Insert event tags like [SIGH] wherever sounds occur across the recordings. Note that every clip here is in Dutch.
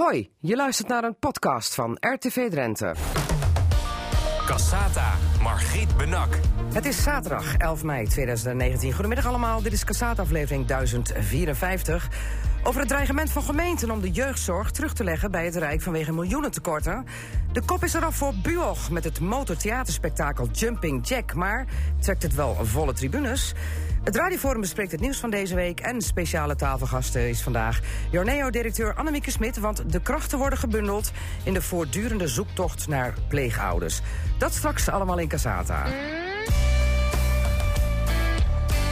Hoi, je luistert naar een podcast van RTV Drenthe. Cassata, Margriet Benak. Het is zaterdag 11 mei 2019. Goedemiddag allemaal, dit is Cassata aflevering 1054. Over het dreigement van gemeenten om de jeugdzorg terug te leggen bij het Rijk vanwege miljoenen tekorten. De kop is eraf voor Buog met het motortheaterspektakel Jumping Jack. Maar trekt het wel volle tribunes? Het Radioforum bespreekt het nieuws van deze week. En speciale tafelgasten is vandaag Jorneo-directeur Annemieke Smit. Want de krachten worden gebundeld in de voortdurende zoektocht naar pleegouders. Dat straks allemaal in Casata.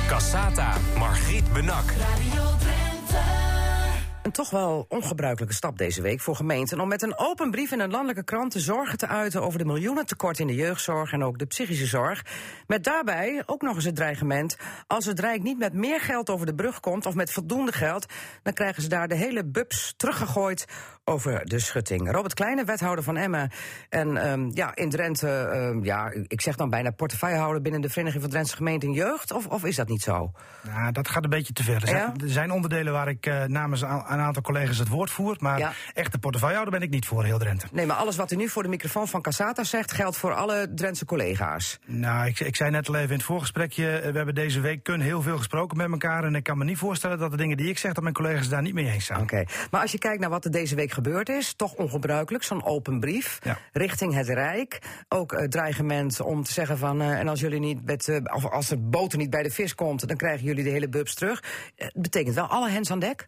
Cassata, Margriet Benak. Radio Drenthe. Een toch wel ongebruikelijke stap deze week voor gemeenten om met een open brief in een landelijke krant te zorgen te uiten over de miljoenen tekort in de jeugdzorg en ook de psychische zorg. Met daarbij ook nog eens het dreigement: als het Rijk niet met meer geld over de brug komt of met voldoende geld, dan krijgen ze daar de hele bubs teruggegooid over de schutting. Robert Kleine, wethouder van Emmen en um, ja, in Drenthe, um, ja, ik zeg dan bijna portefeuillehouder binnen de Vereniging van Drentse Gemeenten Jeugd, of, of is dat niet zo? Nou, dat gaat een beetje te ver. Er zijn, Ja? er zijn onderdelen waar ik uh, namens een aantal collega's het woord voer. Maar Ja. echte portefeuillehouder ben ik niet voor heel Drenthe. Nee, maar alles wat u nu voor de microfoon van Casata zegt, geldt voor alle Drentse collega's. Nou, ik, ik zei net al even in het voorgesprekje. eh, We hebben deze week kun heel veel gesproken met elkaar. En ik kan me niet voorstellen dat de dingen die ik zeg, dat mijn collega's daar niet mee eens zijn. Oké, maar als je kijkt naar wat er deze week gebeurd is, toch ongebruikelijk, zo'n open brief Ja. richting het Rijk. Ook eh, dreigement om te zeggen van, eh, en als jullie niet met, eh, of als de boter niet bij de vis komt, dan krijgen jullie de hele bubs terug. Het betekent wel alle hens aan dek.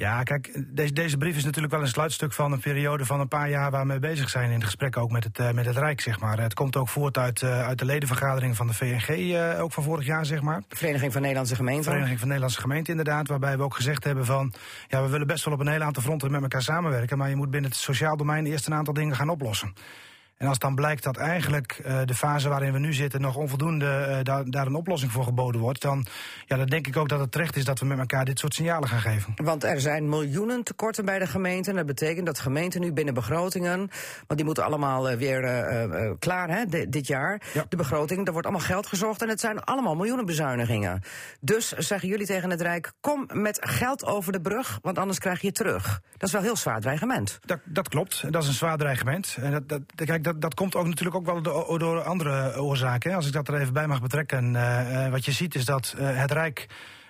Ja, kijk, deze, deze brief is natuurlijk wel een sluitstuk van een periode van een paar jaar waar we mee bezig zijn in het gesprek ook met het, eh, met het Rijk, zeg maar. Het komt ook voort uit, eh, uit de ledenvergadering van de VNG, eh, ook van vorig jaar, zeg maar. Vereniging van Nederlandse Gemeenten. Vereniging van Nederlandse Gemeenten inderdaad, waarbij we ook gezegd hebben van, ja, we willen best wel op een heel aantal fronten met elkaar samenwerken, maar je moet binnen het sociaal domein eerst een aantal dingen gaan oplossen. En als dan blijkt dat eigenlijk eh, de fase waarin we nu zitten nog onvoldoende eh, daar, daar een oplossing voor geboden wordt, dan, ja, dan denk ik ook dat het terecht is dat we met elkaar dit soort signalen gaan geven. Want er zijn miljoenen tekorten bij de gemeenten. Dat betekent dat gemeenten nu binnen begrotingen, want die moeten allemaal eh, weer klaar hè, di- dit jaar. Ja. De begroting, er wordt allemaal geld gezocht en het zijn allemaal miljoenen bezuinigingen. Dus zeggen jullie tegen het Rijk, kom met geld over de brug, want anders krijg je terug. Dat is wel heel zwaar dreigement. Dat, dat klopt, dat is een zwaar dreigement. En dat, dat, kijk, dat, dat komt ook natuurlijk ook wel door, andere oorzaken. Als ik dat er even bij mag betrekken. Eh, eh, wat je ziet is dat eh, het Rijk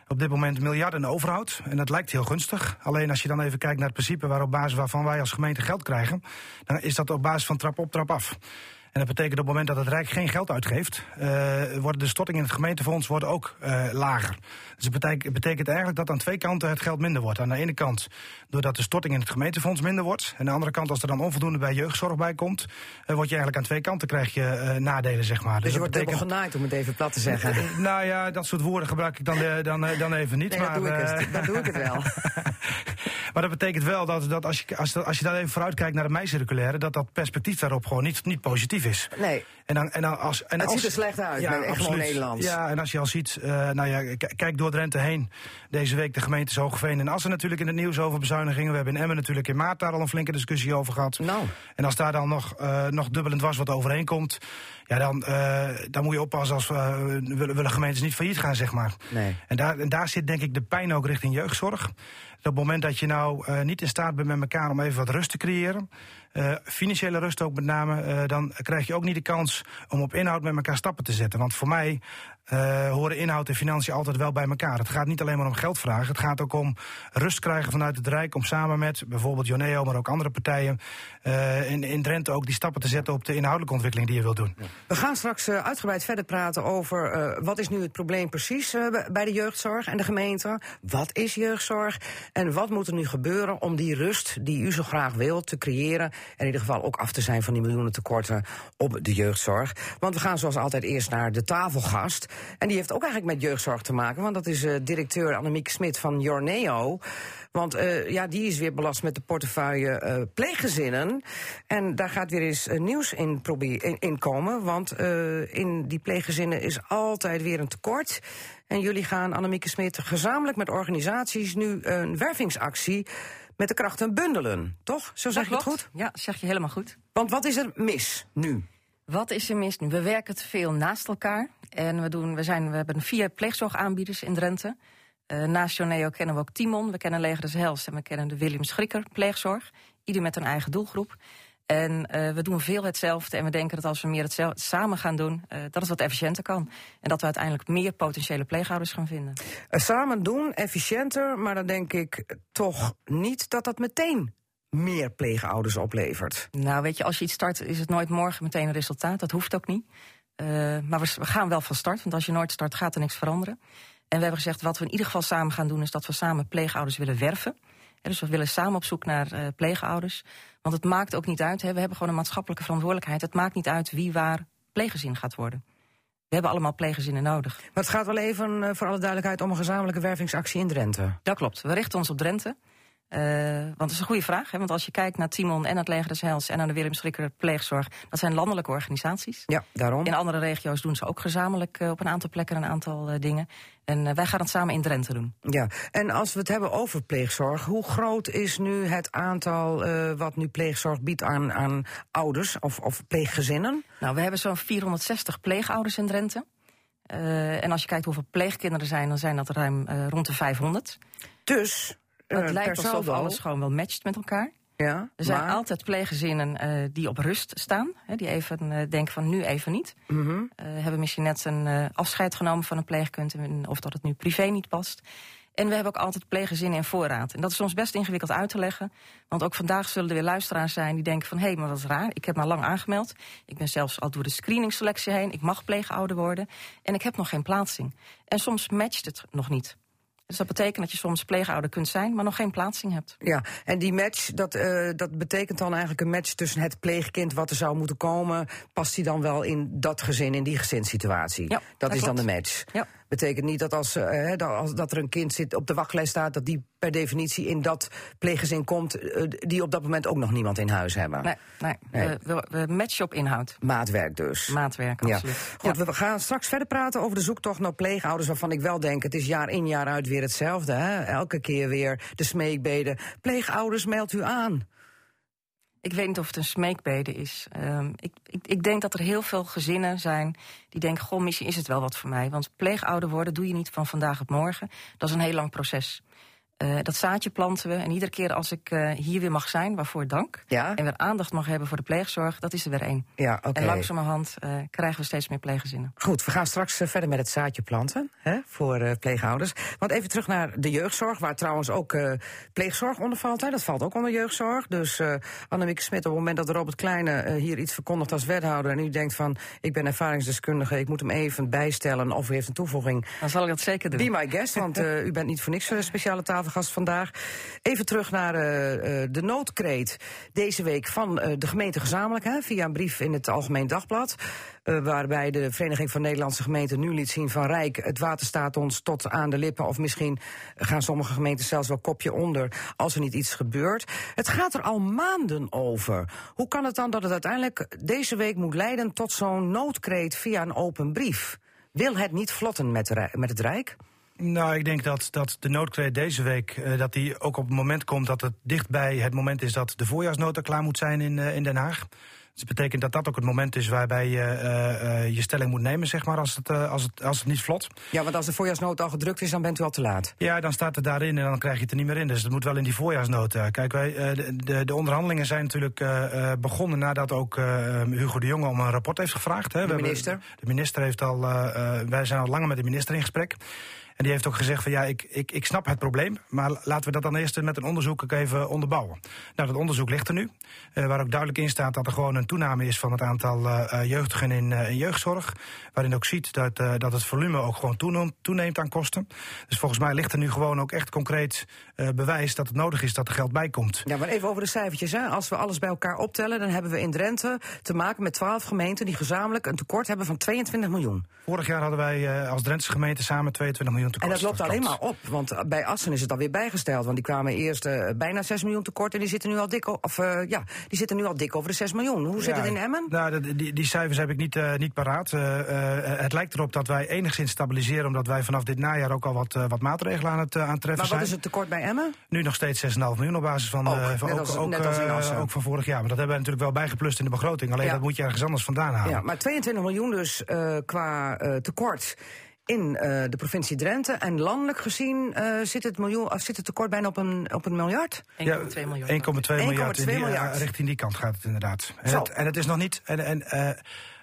op dit moment miljarden overhoudt. En dat lijkt heel gunstig. Alleen als je dan even kijkt naar het principe waarop basis waarvan wij als gemeente geld krijgen, dan is dat op basis van trap op, trap af. En dat betekent op het moment dat het Rijk geen geld uitgeeft, eh, worden de stortingen in het gemeentefonds worden ook eh, lager. Dus het betekent, betekent eigenlijk dat aan twee kanten het geld minder wordt. Aan de ene kant doordat de storting in het gemeentefonds minder wordt. En aan de andere kant, als er dan onvoldoende bij jeugdzorg bij komt, eh, word je eigenlijk aan twee kanten krijg je nadelen, zeg maar. Dus je dat wordt dubbel genaaid, om het even plat te zeggen. nou ja, dat soort woorden gebruik ik dan, dan, dan even niet. Nee, maar, dat doe ik het. Dat doe ik het wel. [LAUGHS] maar dat betekent wel dat, dat als, je, als, als je dan even vooruit kijkt naar de meiCirculaire, dat dat perspectief daarop gewoon niet, niet positief is. Nee. En dan, en dan als, en Het als, ziet er slecht uit, met echt gewoon. Nederlands. Ja, en als je al ziet, eh, nou ja, kijk door Drenthe heen. Deze week de gemeentes Hoogveen en Assen natuurlijk in het nieuws over bezuinigingen. We hebben in Emmen natuurlijk in maart daar al een flinke discussie over gehad. Nou. En als daar dan nog, eh nog dubbel en dwas wat overheen komt, ja, dan, eh, dan moet je oppassen als willen, willen gemeentes niet failliet gaan, zeg maar. Nee. En daar, en daar zit denk ik de pijn ook richting jeugdzorg. Op het moment dat je nou niet in staat bent met elkaar om even wat rust te creëren, eh, financiële rust ook met name, eh, dan krijg je ook niet de kans om op inhoud met elkaar stappen te zetten. Want voor mij eh, horen inhoud en financiën altijd wel bij elkaar. Het gaat niet alleen maar om geld vragen, het gaat ook om rust krijgen vanuit het Rijk om samen met bijvoorbeeld Joneo, maar ook andere partijen eh, in, in Drenthe ook die stappen te zetten op de inhoudelijke ontwikkeling die je wilt doen. We gaan straks eh, uitgebreid verder praten over wat is nu het probleem precies bij de jeugdzorg en de gemeente. Wat is jeugdzorg en wat moet er nu gebeuren om die rust die u zo graag wilt te creëren en in ieder geval ook af te zijn van die miljoenen tekorten op de jeugdzorg. Want we gaan zoals altijd eerst naar de tafelgast en die heeft ook eigenlijk met jeugdzorg te maken, want dat is eh, directeur Annemiek Smit van Jorneo. Want eh, ja, die is weer belast met de portefeuille eh, pleeggezinnen. En daar gaat weer eens nieuws in, in, in komen. Want in die pleeggezinnen is altijd weer een tekort. En jullie gaan, Annemieke Smit, gezamenlijk met organisaties nu een wervingsactie met de krachten bundelen. Toch? Zo zeg Dat je het goed? Ja, zeg je helemaal goed. Want wat is er mis nu? Wat is er mis? We werken te veel naast elkaar. En we, doen, we, zijn, we hebben vier pleegzorgaanbieders in Drenthe. Eh, naast Joneo kennen we ook Timon, we kennen Leger des Hels en we kennen de William Schrikker pleegzorg. Ieder met een eigen doelgroep. En eh, we doen veel hetzelfde en we denken dat als we meer hetzelfde samen gaan doen, eh, dat het wat efficiënter kan. En dat we uiteindelijk meer potentiële pleegouders gaan vinden. Samen doen, efficiënter, maar dan denk ik toch niet dat dat meteen meer pleegouders oplevert. Nou, weet je, als je iets start, is het nooit morgen meteen een resultaat. Dat hoeft ook niet. Eh, maar we, we gaan wel van start, want als je nooit start, gaat er niks veranderen. En we hebben gezegd, wat we in ieder geval samen gaan doen, is dat we samen pleegouders willen werven. Dus we willen samen op zoek naar eh, pleegouders. Want het maakt ook niet uit, hè, we hebben gewoon een maatschappelijke verantwoordelijkheid. Het maakt niet uit wie waar pleeggezin gaat worden. We hebben allemaal pleeggezinnen nodig. Maar het gaat wel even, eh, voor alle duidelijkheid, om een gezamenlijke wervingsactie in Drenthe. Dat klopt. We richten ons op Drenthe. Eh, want dat is een goede vraag. Hè? Want als je kijkt naar Timon en het Leger des Heils en naar de Willem Schrikker Pleegzorg, dat zijn landelijke organisaties. Ja, daarom. In andere regio's doen ze ook gezamenlijk eh, op een aantal plekken een aantal eh, dingen. En wij gaan het samen in Drenthe doen. Ja, en als we het hebben over pleegzorg, hoe groot is nu het aantal wat nu pleegzorg biedt aan, aan ouders of, of pleeggezinnen? Nou, we hebben zo'n 460 pleegouders in Drenthe. En als je kijkt hoeveel pleegkinderen er zijn, dan zijn dat ruim rond de 500. Dus, het lijkt per alsof saldo, alles gewoon wel matcht met elkaar. Ja, Er zijn maar, altijd pleeggezinnen eh, die op rust staan. Hè, die even eh, denken van nu even niet. Mhm. Eh, hebben misschien net een eh, afscheid genomen van een pleegkind. Of dat het nu privé niet past. En we hebben ook altijd pleeggezinnen in voorraad. En dat is soms best ingewikkeld uit te leggen. Want ook vandaag zullen er weer luisteraars zijn die denken van... hé, hey, maar dat is raar, ik heb me al lang aangemeld. Ik ben zelfs al door de screeningselectie heen. Ik mag pleegouder worden. En ik heb nog geen plaatsing. En soms matcht het nog niet. Dus dat betekent dat je soms pleegouder kunt zijn... maar nog geen plaatsing hebt. Ja, en die match, dat, eh, dat betekent dan eigenlijk een match tussen het pleegkind wat er zou moeten komen. Past die dan wel in dat gezin, in die gezinssituatie? Ja, dat, dat is dan de match. Ja. Betekent niet dat als, eh, dat, als dat er een kind zit op de wachtlijst staat, dat die per definitie in dat pleeggezin komt, eh, die op dat moment ook nog niemand in huis hebben. Nee, nee. Nee. We, matchen op inhoud. Maatwerk dus. Maatwerk, Ja. absoluut. Goed, Ja. we gaan straks verder praten over de zoektocht naar pleegouders... waarvan ik wel denk, het is jaar in jaar uit weer hetzelfde. Hè? Elke keer weer de smeekbeden. Pleegouders, meldt u aan. Ik weet niet of het een smeekbede is. Ehm, ik, ik, ik denk dat er heel veel gezinnen zijn die denken: Goh, misschien is het wel wat voor mij. Want pleegouder worden doe je niet van vandaag op morgen. Dat is een heel lang proces. Eh, dat zaadje planten we. En iedere keer als ik eh, hier weer mag zijn, waarvoor dank. Ja? En weer aandacht mag hebben voor de pleegzorg, dat is er weer één. Ja, oké. En langzamerhand eh, krijgen we steeds meer pleeggezinnen. Goed, we gaan straks verder met het zaadje planten hè, voor pleegouders. Want even terug naar de jeugdzorg, waar trouwens ook pleegzorg onder valt. Hè. Dat valt ook onder jeugdzorg. Dus Annemieke Smit, op het moment dat Robert Kleine hier iets verkondigt als wethouder... en u denkt van, ik ben ervaringsdeskundige, ik moet hem even bijstellen... of u heeft een toevoeging, Dan zal ik dat zeker doen. Be my guest, want u bent niet voor niks uh, tafelgast vandaag. Even terug naar uh, uh, de noodkreet deze week van uh, de gemeente gezamenlijk... Hè, via een brief in het Algemeen Dagblad... Waarbij de Vereniging van Nederlandse Gemeenten nu liet zien van Rijk... het water staat ons tot aan de lippen of misschien gaan sommige gemeenten zelfs wel kopje onder... als er niet iets gebeurt. Het gaat er al maanden over. Hoe kan het dan dat het uiteindelijk deze week moet leiden tot zo'n noodkreet via een open brief? Wil het niet vlotten met, met het Rijk? Nou, ik denk dat, dat de noodkreet deze week uh, dat die ook op het moment komt dat het dichtbij het moment is dat de voorjaarsnota klaar moet zijn in, uh, in Den Haag. Dus dat betekent dat dat ook het moment is waarbij je uh, je stelling moet nemen, zeg maar, als het, als, het, als het niet vlot. Ja, want als de voorjaarsnota al gedrukt is, dan bent u al te laat. Ja, dan staat het daarin en dan krijg je het er niet meer in. Dus het moet wel in die voorjaarsnota. Kijk, wij, de, de, de onderhandelingen zijn natuurlijk begonnen nadat ook Hugo de Jonge om een rapport heeft gevraagd. Hè. De minister? Hebben, de minister heeft al, wij zijn al langer met de minister in gesprek. En die heeft ook gezegd van ja, ik, ik, ik snap het probleem, maar laten we dat dan eerst met een onderzoek even onderbouwen. Nou, dat onderzoek ligt er nu, uh, waar ook duidelijk in staat dat er gewoon een toename is van het aantal uh, jeugdigen in, uh, in, jeugdzorg. Waarin ook ziet dat, dat het volume ook gewoon toeneemt, toeneemt aan kosten. Dus volgens mij ligt er nu gewoon ook echt concreet bewijs dat het nodig is dat er geld bij komt. Ja, maar even over de cijfertjes. Hè. Als we alles bij elkaar optellen, dan hebben we in Drenthe te maken met 12 gemeenten die gezamenlijk een tekort hebben van 22 miljoen. Vorig jaar hadden wij als Drentse gemeente samen 22 miljoen tekort. En dat loopt alleen maar op, want bij Assen is het alweer bijgesteld. Want die kwamen eerst uh, bijna 6 miljoen tekort en die zitten nu al dik, of, uh, ja, die zitten nu al dik over de 6 miljoen. Hoe zit ja, het in Emmen? Nou, die, die, cijfers heb ik niet, uh, niet paraat. het lijkt erop dat wij enigszins stabiliseren, omdat wij vanaf dit najaar ook al wat, wat maatregelen aan het aantreffen maar zijn. wat is het tekort bij Emmen? Nu nog steeds 6,5 miljoen op basis van, ook, van net ook, als, van vorig jaar. Maar dat hebben wij natuurlijk wel bijgeplust in de begroting. Alleen ja. dat moet je ergens anders vandaan halen. Ja, maar 22 miljoen dus qua tekort in eh, de provincie Drenthe. En landelijk gezien eh, zit, het miljoen, zit het tekort bijna op een, op een miljard. 1,2 miljard. 1,2 miljard. in die, 1,2 miljard. ja, richting die kant gaat het inderdaad. En, het, en het is nog niet. En, en, eh,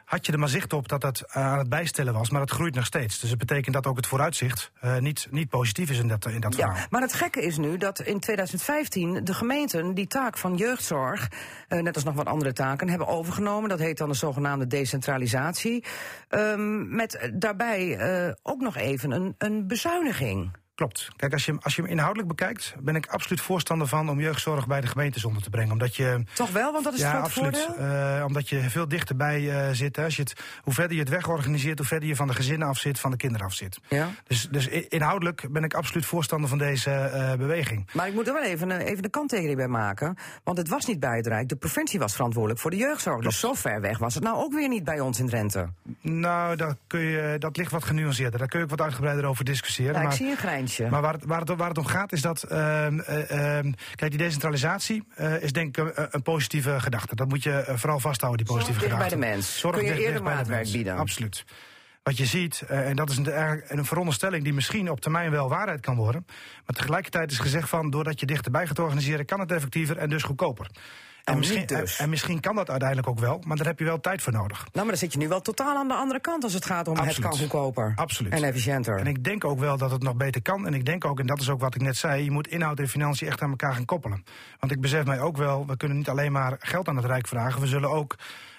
had je er maar zicht op dat het eh, aan het bijstellen was, maar het groeit nog steeds. Dus het betekent dat ook het vooruitzicht eh, niet, niet positief is in dat, in dat Ja, verhaal. maar het gekke is nu dat in 2015 de gemeenten die taak van jeugdzorg, eh, net als nog wat andere taken, hebben overgenomen. Dat heet dan de zogenaamde decentralisatie. Ehm, met daarbij ook nog even een, een bezuiniging. Klopt. Kijk, als je, hem- als je hem inhoudelijk bekijkt, ben ik absoluut voorstander van om jeugdzorg bij de gemeentes onder te brengen. Omdat je. Toch wel, want dat is ja, het absoluut. Eh, omdat je veel dichterbij eh, zit. Hè. Als je het, hoe verder je het wegorganiseert, hoe verder je van de gezinnen af zit, van de kinderen af zit. Ja. Dus, dus inhoudelijk ben ik absoluut voorstander van deze eh, beweging. Maar ik moet er wel even, even de kanttekening bij maken. Want het was niet bij het Rijk. De provincie was verantwoordelijk voor de jeugdzorg. Dus zo ver weg was het nou ook weer niet bij ons in Drenthe. Nou, daar kun je, dat ligt wat genuanceerder. Daar kun je ook wat uitgebreider over discussiëren. Ja, ik maar, zie een maar waar het, waar, het, waar het om gaat is dat. ehm, eh, ehm, kijk, die decentralisatie eh, is denk ik een, een positieve gedachte. Dat moet je eh, vooral vasthouden, die positieve dicht bij gedachte. de mens. Zorg Kun je eerder maatwerk bieden. Absoluut. Wat je ziet, eh, en dat is een, een veronderstelling die misschien op termijn wel waarheid kan worden. Maar tegelijkertijd is gezegd van, doordat je dichterbij gaat organiseren, kan het effectiever en dus goedkoper. En, Oh, misschien, dus. en, en misschien kan dat uiteindelijk ook wel, maar daar heb je wel tijd voor nodig. Nou, maar dan zit je nu wel totaal aan de andere kant als het gaat om het kan goedkoper. Absoluut. En efficiënter. En ik denk ook wel dat het nog beter kan. En ik denk ook, en dat is ook wat ik net zei, je moet inhoud en financiën echt aan elkaar gaan koppelen. Want ik besef mij ook wel, we kunnen niet alleen maar geld aan het Rijk vragen. We zullen ook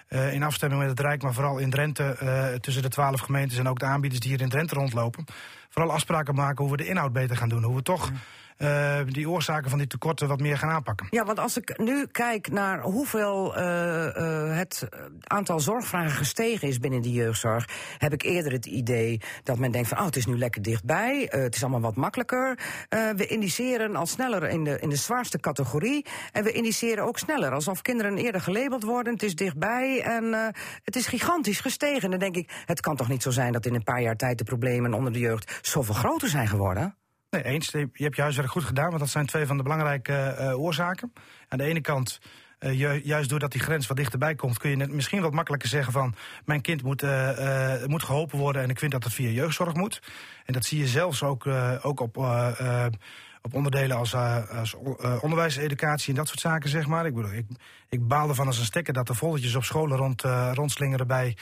eh, in afstemming met het Rijk, maar vooral in Drenthe, eh, tussen de twaalf gemeentes en ook de aanbieders die hier in Drenthe rondlopen, vooral afspraken maken hoe we de inhoud beter gaan doen. Hoe we toch eh, die oorzaken van die tekorten wat meer gaan aanpakken. Ja, want als ik nu kijk naar hoeveel eh, eh, het aantal zorgvragen gestegen is binnen de jeugdzorg, heb ik eerder het idee dat men denkt van, oh, het is nu lekker dichtbij, het is allemaal wat makkelijker. We indiceren al sneller in de, in de zwaarste categorie en we indiceren ook sneller, alsof kinderen eerder gelabeld worden. Het is dichtbij en het is gigantisch gestegen. En dan denk ik, het kan toch niet zo zijn dat in een paar jaar tijd de problemen onder de jeugd zoveel groter zijn geworden? Nee, eens. Je hebt je huiswerk goed gedaan, want dat zijn twee van de belangrijke eh, oorzaken. Aan de ene kant, eh, ju- juist doordat die grens wat dichterbij komt, kun je net misschien wat makkelijker zeggen van mijn kind moet, eh, moet geholpen worden en ik vind dat het via jeugdzorg moet. En dat zie je zelfs ook, ook op. op onderdelen als, eh, als onderwijs, educatie en dat soort zaken, zeg maar. Ik bedoel, ik, ik baal ervan als een stekker dat er volletjes op scholen rond, eh, rondslingeren bij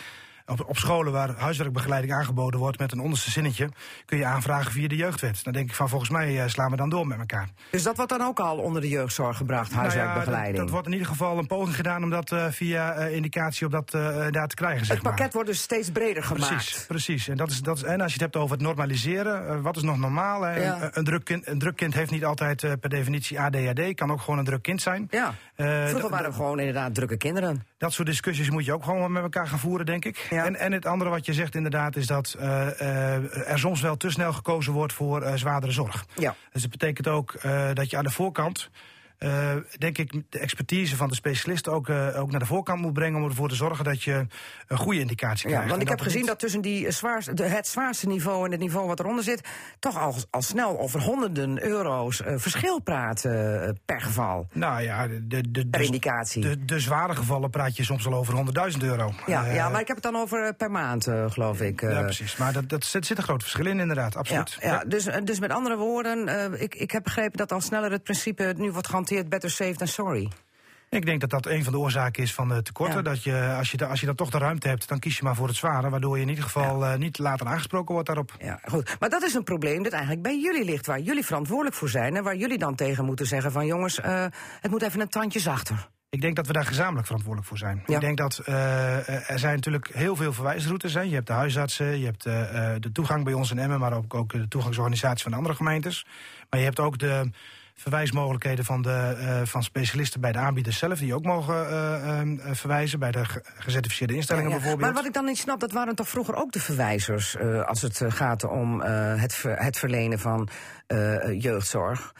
op, op scholen waar huiswerkbegeleiding aangeboden wordt met een onderste zinnetje, kun je aanvragen via de jeugdwet. Dan denk ik van volgens mij eh, slaan we dan door met elkaar. Dus dat wordt dan ook al onder de jeugdzorg gebracht, Nou ja, huiswerkbegeleiding? dat, dat wordt in ieder geval een poging gedaan om dat eh, via eh, indicatie op dat daar te krijgen. Zeg Het pakket maar. wordt dus steeds breder gemaakt. Precies, precies. En, dat is, dat is, en als je het hebt over het normaliseren, wat is nog normaal? Ja. Een, een, druk kind, een druk kind heeft niet altijd per definitie ADHD, kan ook gewoon een druk kind zijn. Ja. Eh, Vroeger dat- waren we gewoon inderdaad drukke kinderen. Dat soort discussies moet je ook gewoon met elkaar gaan voeren, denk ik. Ja. En, en het andere wat je zegt inderdaad is dat eh, eh, er soms wel te snel gekozen wordt voor zwaardere zorg. Ja. Dus het betekent ook dat je aan de voorkant, eh, denk ik, de expertise van de specialisten ook, eh, ook naar de voorkant moet brengen om ervoor te zorgen dat je een goede indicatie krijgt. Ja, want ik heb gezien niet- dat tussen die zwaarste, de, het zwaarste niveau en het niveau wat eronder zit, toch al, al snel over honderden euro's eh, verschil praten eh, per geval. Nou ja, de, de, de, Per indicatie. de, de zware gevallen praat je soms al over 100.000 euro. Ja, Eh, ja, maar ik heb het dan over eh, per maand, eh, geloof ik. eh. ja, precies. Maar dat, dat zit, zit een groot verschil in, inderdaad. Ja, Absoluut. ja, dus, eh, dus met andere woorden, eh, ik, ik heb begrepen dat al sneller het principe nu wordt gehanteerd better safe than sorry. Ik denk dat dat een van de oorzaken is van de tekorten. Ja. Dat je, als, je, als je dan toch de ruimte hebt, dan kies je maar voor het zware. Waardoor je in ieder geval eh, niet later aangesproken wordt daarop. Ja, goed. Maar dat is een probleem dat eigenlijk bij jullie ligt, waar jullie verantwoordelijk voor zijn en waar jullie dan tegen moeten zeggen van jongens, eh, het moet even een tandje zachter. Ik denk dat we daar gezamenlijk verantwoordelijk voor zijn. Ja. Ik denk dat eh, er zijn natuurlijk heel veel verwijsroutes zijn. Je hebt de huisartsen, je hebt de toegang bij ons in Emmen, maar ook, ook de toegangsorganisatie van de andere gemeentes. Maar je hebt ook de verwijsmogelijkheden van, de, eh, van specialisten bij de aanbieders zelf, die ook mogen eh, eh, verwijzen bij de ge- gecertificeerde instellingen Ja, ja. bijvoorbeeld. Maar wat ik dan niet snap, dat waren toch vroeger ook de verwijzers eh, als het gaat om eh, het, ver- het verlenen van eh, jeugdzorg.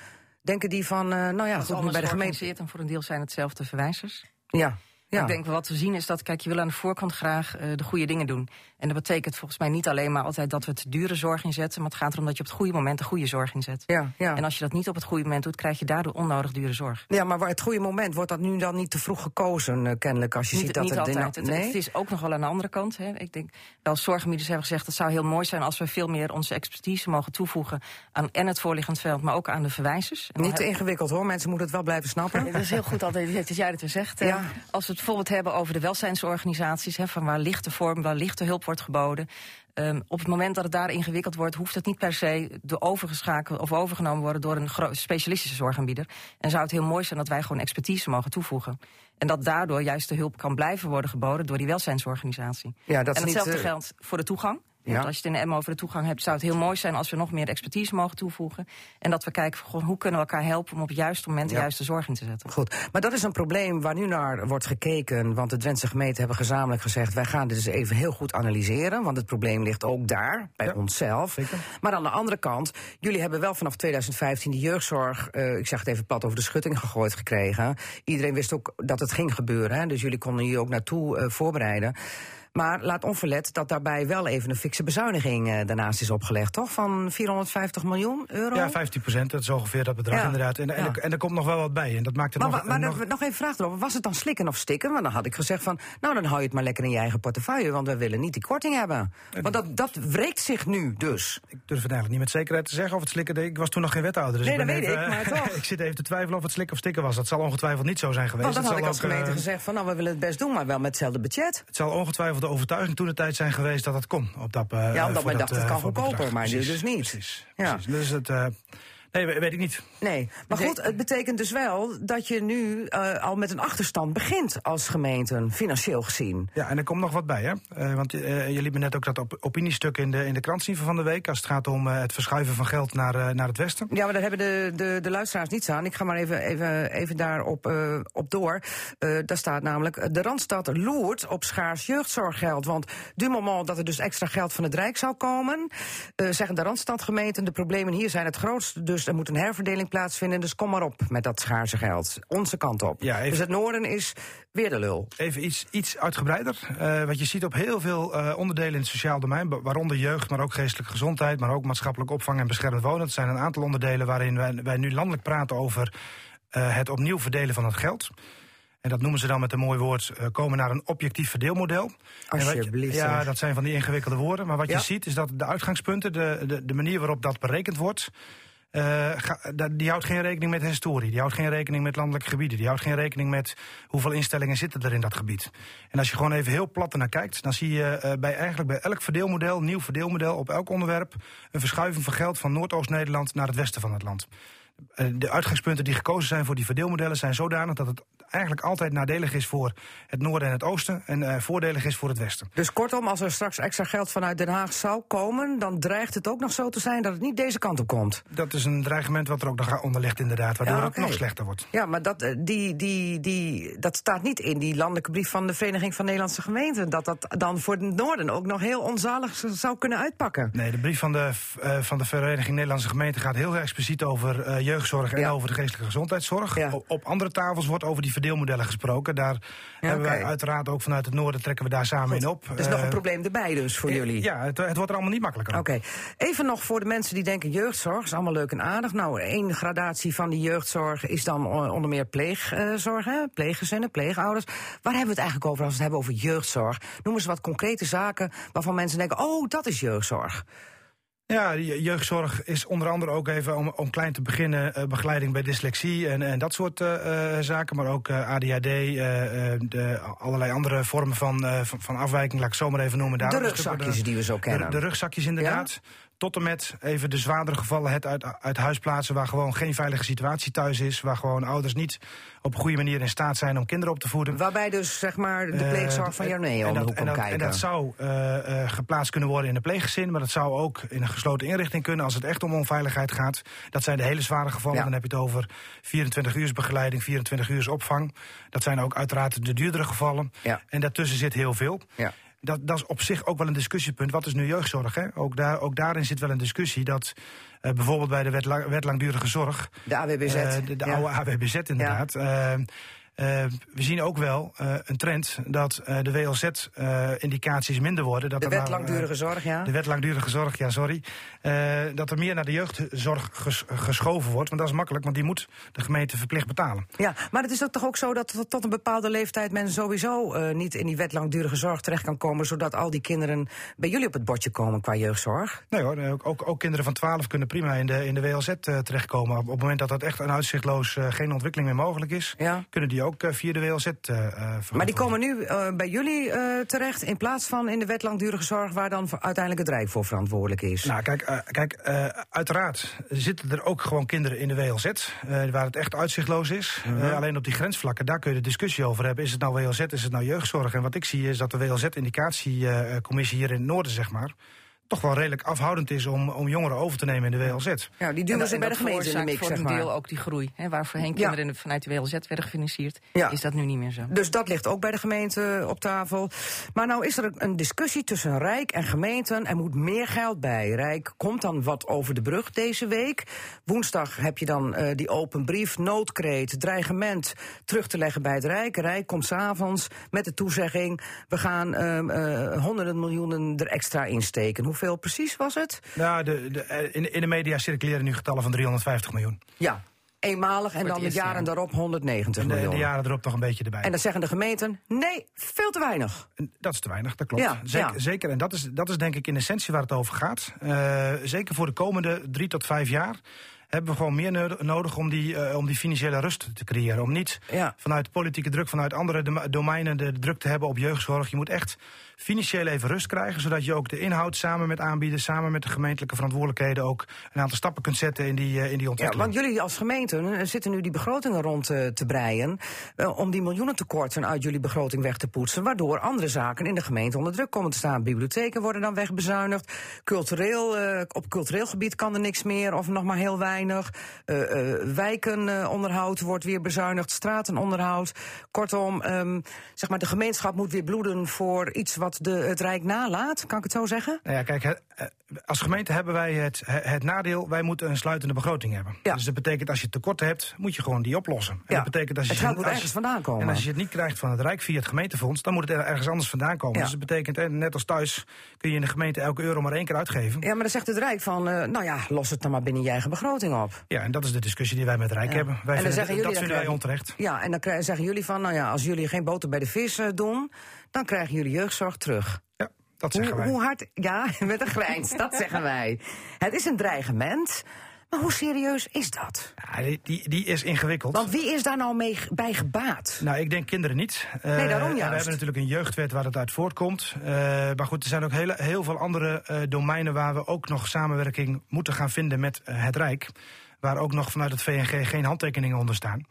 Denken die van, eh, nou ja, goed, bij de gemeente. en voor een deel zijn hetzelfde verwijzers. Ja, Ja. Ik denk wat we zien is dat, kijk, je wil aan de voorkant graag eh, de goede dingen doen. En dat betekent volgens mij niet alleen maar altijd dat we het dure zorg inzetten, maar het gaat erom dat je op het goede moment de goede zorg inzet. Ja, ja. En als je dat niet op het goede moment doet, krijg je daardoor onnodig dure zorg. ja, maar waar het goede moment wordt dat nu dan niet te vroeg gekozen, eh, kennelijk, als je niet ziet dat niet het altijd. Het, nee? het is ook nog wel aan de andere kant. Hè. Ik denk, wel zorgaanbieders hebben gezegd... het zou heel mooi zijn als we veel meer onze expertise mogen toevoegen... aan en het voorliggend veld, maar ook aan de verwijzers. En Niet te ingewikkeld hoor, mensen moeten het wel blijven snappen. [LAUGHS] Het is heel goed altijd, het is jij dat weer zegt. Ja. Als we het bijvoorbeeld hebben over de welzijnsorganisaties... Hè, van waar lichte vorm, waar lichte hulp wordt geboden... ehm, op het moment dat het daar ingewikkeld wordt... hoeft het niet per se de overgeschakeld of overgenomen worden... door een specialistische zorgaanbieder. En zou het heel mooi zijn dat wij gewoon expertise mogen toevoegen. En dat daardoor juist de hulp kan blijven worden geboden... door die welzijnsorganisatie. Ja, dat en niet, hetzelfde eh, geldt voor de toegang. Ja. Want als je het in de M over de toegang hebt, zou het heel mooi zijn als we nog meer expertise mogen toevoegen. En dat we kijken van, hoe kunnen we elkaar helpen om op het juiste moment de juiste zorg in te zetten. Goed, maar dat is een probleem waar nu naar wordt gekeken. Want de Drentse gemeenten hebben gezamenlijk gezegd... wij gaan dit eens even heel goed analyseren. Want het probleem ligt ook daar, bij Ja, onszelf. zeker. Maar aan de andere kant, jullie hebben wel vanaf 2015 de jeugdzorg... eh, ik zeg het even plat over de schutting gegooid gekregen. Iedereen wist ook dat het ging gebeuren. Hè, dus jullie konden hier ook naartoe eh, voorbereiden. Maar laat onverlet dat daarbij wel even een fikse bezuiniging eh, daarnaast is opgelegd, toch? Van 450 miljoen euro? Ja, 15 procent, dat is ongeveer dat bedrag Ja. inderdaad. En, en, Ja. er, en er komt nog wel wat bij. En dat maakt het Maar, nog, wa- maar nog- nog, even vraag erover. Was het dan slikken of stikken? Want dan had ik gezegd van, nou dan hou je het maar lekker in je eigen portefeuille, want we willen niet die korting hebben. Want dat, dat wreekt zich nu dus. Ik durf het eigenlijk niet met zekerheid te zeggen of het slikken... Ik was toen nog geen wethouder, dus Nee, ik ben dat weet ik, maar toch. [LAUGHS] ik zit even te twijfelen of het slikken of stikken was. Dat zal ongetwijfeld niet zo zijn geweest. Want dan Het had ik als gemeente eh, gezegd van, nou we willen het best doen, maar wel met hetzelfde budget. Het zal ongetwijfeld de overtuiging toen de tijd zijn geweest dat het kon. Op dat, eh, Ja, omdat men dacht, het eh, kan goedkoper, bedrag. maar nu dus niet. Precies, Ja. precies. Dus het, eh, nee, we- weet ik niet. Nee, maar goed, het betekent dus wel dat je nu eh, al met een achterstand begint als gemeente, financieel gezien. Ja, en er komt nog wat bij, hè? Eh, want eh, je liet me net ook dat op opiniestuk in de, in de krant zien van de week... als het gaat om het verschuiven van geld naar, naar het westen. Ja, maar daar hebben de, de, de luisteraars niets aan. Ik ga maar even, even, even daarop op door. Daar staat namelijk, de Randstad loert op schaars jeugdzorggeld. Want du moment dat er dus extra geld van het Rijk zou komen... zeggen de Randstadgemeenten, de problemen hier zijn het grootst... dus er moet een herverdeling plaatsvinden, dus kom maar op met dat schaarse geld. Onze kant op. Ja, even- Dus het noorden is weer de lul. Even iets, iets uitgebreider. Eh, wat je ziet op heel veel eh, onderdelen in het sociaal domein... wa- waaronder jeugd, maar ook geestelijke gezondheid... maar ook maatschappelijk opvang en beschermd wonen. Het zijn een aantal onderdelen waarin wij, wij nu landelijk praten over... eh, het opnieuw verdelen van het geld. En dat noemen ze dan met een mooi woord... komen naar een objectief verdeelmodel. Je- Alsjeblieft, Ja, dat zijn van die ingewikkelde woorden. Maar wat Ja. je ziet is dat de uitgangspunten... de, de, de manier waarop dat berekend wordt... eh, die houdt geen rekening met historie. Die houdt geen rekening met landelijke gebieden. Die houdt geen rekening met hoeveel instellingen zitten er in dat gebied. En als je gewoon even heel plat naar kijkt, dan zie je eh, bij, eigenlijk bij elk verdeelmodel, nieuw verdeelmodel op elk onderwerp, een verschuiving van geld van Noordoost-Nederland naar het westen van het land. Eh, De uitgangspunten die gekozen zijn voor die verdeelmodellen zijn zodanig dat het eigenlijk altijd nadelig is voor het noorden en het oosten en eh, voordelig is voor het westen. Dus kortom, als er straks extra geld vanuit Den Haag zou komen... dan dreigt het ook nog zo te zijn dat het niet deze kant op komt. Dat is een dreigement wat er ook nog onder ligt inderdaad, waardoor Ja, het nog slechter wordt. Ja, maar dat, eh, die, die, die, dat staat niet in die landelijke brief van de Vereniging van Nederlandse Gemeenten. Dat dat dan voor het noorden ook nog heel onzalig zou kunnen uitpakken. Nee, de brief van de, eh, van de Vereniging Nederlandse Gemeenten gaat heel expliciet over jeugdzorg en Ja. over de geestelijke gezondheidszorg. Ja. Op andere tafels wordt over die verdeelmodellen gesproken. Daar hebben wij uiteraard ook vanuit het noorden trekken we daar samen in op. Dus nog een Eh, probleem erbij dus voor jullie. Ja, het, het wordt er allemaal niet makkelijker. Oké, even nog voor de mensen die denken jeugdzorg is allemaal leuk en aardig. Nou, één gradatie van die jeugdzorg is dan eh, onder meer pleegzorg, hè? pleeggezinnen, pleegouders. Waar hebben we het eigenlijk over als we het hebben over jeugdzorg? Noem eens wat concrete zaken waarvan mensen denken, oh, dat is jeugdzorg. Ja, je- jeugdzorg is onder andere ook even om, om klein te beginnen eh, begeleiding bij dyslexie en, en dat soort eh, eh, zaken. Maar ook ADHD, de, allerlei andere vormen van, van, van afwijking, laat ik het zo maar even noemen. Daar De rugzakjes de- die we zo De, kennen. de rugzakjes inderdaad. Tot en met even de zwaardere gevallen het uit, uit huis plaatsen... waar gewoon geen veilige situatie thuis is. Waar gewoon ouders niet op een goede manier in staat zijn om kinderen op te voeden. Waarbij dus zeg maar de Eh, pleegzorg van Jarnee om de dat- hoek en komt dat- kijken. En dat zou eh, eh, geplaatst kunnen worden in een pleeggezin... maar dat zou ook in een gesloten inrichting kunnen... als het echt om onveiligheid gaat. Dat zijn de hele zware gevallen. Ja. Dan heb je het over 24 uur begeleiding, 24 uur opvang. Dat zijn ook uiteraard de duurdere gevallen. Ja. En daartussen zit heel veel. Ja. Dat, dat is op zich ook wel een discussiepunt. Wat is nu jeugdzorg? Hè? Ook, daar, ook daarin zit wel een discussie dat eh, bijvoorbeeld bij de wet, lang- wet langdurige zorg... De AWBZ. eh, de de ja. oude AWBZ inderdaad. Eh, we zien ook wel eh, een trend dat eh, de WLZ-indicaties minder worden. Dat De wet eh, langdurige zorg, ja. de wet langdurige zorg, ja, sorry. Eh, dat er meer naar de jeugdzorg ges- geschoven wordt. Want dat is makkelijk, want die moet de gemeente verplicht betalen. Ja, maar het is toch ook zo dat tot- tot een bepaalde leeftijd men sowieso eh, niet in die wet langdurige zorg terecht kan komen, zodat al die kinderen bij jullie op het bordje komen qua jeugdzorg? Nee hoor, eh, ook, ook, ook kinderen van 12 kunnen prima in de, in de WLZ eh, terechtkomen. Op, op het moment dat dat echt een uitzichtloos eh, geen ontwikkeling meer mogelijk is, Ja. kunnen die ook eh, via de WLZ. eh, eh, Maar die komen nu bij jullie terecht in plaats van in de wet langdurige zorg, waar dan uiteindelijk het Rijk voor verantwoordelijk is. Nou, kijk, kijk uiteraard zitten er ook gewoon kinderen in de WLZ... waar het echt uitzichtloos is. Mhm. Alleen op die grensvlakken, daar kun je de discussie over hebben. Is het nou WLZ, is het nou jeugdzorg? En wat ik zie is dat de WLZ-indicatiecommissie hier in het noorden, zeg maar... toch wel redelijk afhoudend is om, om jongeren over te nemen in de WLZ. ja, die En duwen ze bij de gemeente in de mix, voor zeg een maar. deel ook die groei. Hè, waar voorheen kinderen in de- vanuit de WLZ werden gefinancierd, Ja. is dat nu niet meer zo. Dus dat ligt ook bij de gemeente op tafel. Maar nou is er een discussie tussen Rijk en gemeenten. Er moet meer geld bij. Rijk komt dan wat over de brug deze week. Woensdag heb je dan eh, die open brief, noodkreet, dreigement terug te leggen bij het Rijk. Rijk komt s'avonds met de toezegging: we gaan ehm, eh, honderden miljoenen er extra insteken. Hoeveel precies was het? Nou, de, de, eh, in, in de media circuleren nu getallen van 350 miljoen. Ja, eenmalig en dan de jaren jaar. daarop 190 En de, en miljoen. de jaren erop nog een beetje erbij. En dan zeggen de gemeenten: nee, veel te weinig. Dat is te weinig, dat klopt. Ja, zeker, ja. zeker, en dat is, dat is denk ik in essentie waar het over gaat. Eh, zeker voor de komende drie tot vijf jaar hebben we gewoon meer no- nodig om die, eh, om die financiële rust te creëren. Om niet Ja. vanuit politieke druk, vanuit andere dom- domeinen de druk te hebben op jeugdzorg. Je moet echt financieel even rust krijgen, zodat je ook de inhoud samen met aanbieden, samen met de gemeentelijke verantwoordelijkheden ook een aantal stappen kunt zetten in die, eh, in die Ja, ontwikkeling. want jullie als gemeente eh, zitten nu die begrotingen rond eh, te breien. om die miljoenentekorten uit jullie begroting weg te poetsen. Waardoor andere zaken in de gemeente onder druk komen te staan. Bibliotheken worden dan wegbezuinigd. Cultureel, op cultureel gebied kan er niks meer of nog maar heel weinig. Wijkenonderhoud wordt weer bezuinigd. Stratenonderhoud. Kortom, ehm, zeg maar, de gemeenschap moet weer bloeden voor iets wat de, het Rijk nalaat. Kan ik het zo zeggen? Nou ja, kijk, eh, als gemeente hebben wij het, het nadeel, wij moeten een sluitende begroting hebben. Ja. Dus dat betekent als je tekorten hebt, moet je gewoon die oplossen. En Ja, dat betekent als je het geld moet ergens vandaan komen. En als je het niet krijgt van het Rijk via het gemeentefonds, dan moet het er ergens anders vandaan komen. Ja. Dus dat betekent, net als thuis, kun je in de gemeente elke euro maar één keer uitgeven. Ja, Ja, maar dan zegt het Rijk van, eh, nou ja, los het dan maar binnen je eigen begroting op. en dat is de discussie die wij met het Rijk Ja. hebben. En Wij dan vinden, zeggen jullie, dat dan vinden wij onterecht. Ja, en dan zeggen jullie van, nou ja, als jullie geen boter bij de vis eh, doen, dan krijgen jullie jeugdzorg terug. Ja, dat Hoe, zeggen wij. hoe hard, ja, [LAUGHS] met een grijns, dat [LAUGHS] zeggen wij. Het is een dreigement, maar hoe serieus is dat? Ja, die, die, die is ingewikkeld. Want wie is daar nou mee bij gebaat? Nou, ik denk kinderen niet. Eh, Nee, daarom en We juist. hebben natuurlijk een jeugdwet waar het uit voortkomt. Eh, maar goed, er zijn ook hele, heel veel andere eh, domeinen waar we ook nog samenwerking moeten gaan vinden met het Rijk. Waar ook nog vanuit het VNG geen handtekeningen onder staan.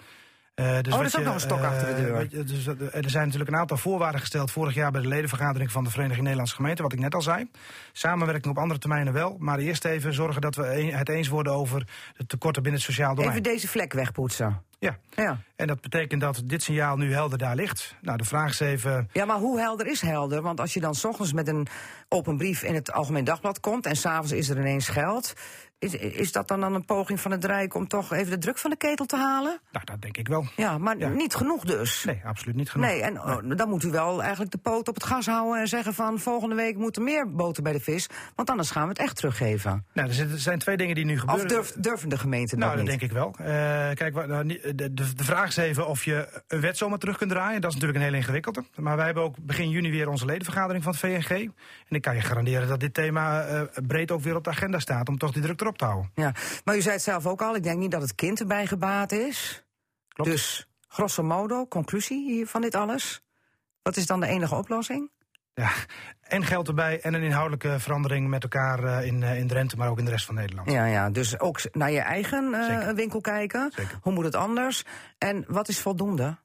Eh, dus Oh, dat is ook je, nog een stok eh, achter de deur. weet je, dus, eh, er zijn natuurlijk een aantal voorwaarden gesteld vorig jaar bij de ledenvergadering van de Vereniging Nederlandse Gemeenten, wat ik net al zei. Samenwerking op andere termijnen wel, maar eerst even zorgen dat we het eens worden over de tekorten binnen het sociaal domein. Even deze vlek wegpoetsen. Ja. Ja. En dat betekent dat dit signaal nu helder daar ligt. Nou, de vraag is even. ja, maar hoe helder is helder? Want als je dan 's ochtends met een open brief in het Algemeen Dagblad komt... en s'avonds is er ineens geld... Is, is dat dan, dan een poging van het Rijk om toch even de druk van de ketel te halen? Nou, dat denk ik wel. Ja, maar Ja. niet genoeg dus. Nee, absoluut niet genoeg. Nee, en oh, dan moet u wel eigenlijk de poot op het gas houden en zeggen van volgende week moet er meer boter bij de vis, want anders gaan we het echt teruggeven. Nou, er zijn twee dingen die nu Of gebeuren. durf, durven de gemeenten nou, dat dat niet? denk ik wel. Eh, kijk, nou, de, de, de vraag is even of je een wet zomaar terug kunt draaien. Dat is natuurlijk een hele ingewikkelde. Maar wij hebben ook begin juni weer onze ledenvergadering van het VNG. En ik kan je garanderen dat dit thema eh, breed ook weer op de agenda staat... om toch die druk erop Ja, maar u zei het zelf ook al, ik denk niet dat het kind erbij gebaat is. Klopt. Dus grosso modo, conclusie hier van dit alles. Wat is dan de enige oplossing? Ja, en geld erbij en een inhoudelijke verandering met elkaar eh, in, eh, in Drenthe... maar ook in de rest van Nederland. Ja, ja, dus ook naar je eigen eh, winkel kijken. Zeker. Hoe moet het anders? En wat is voldoende?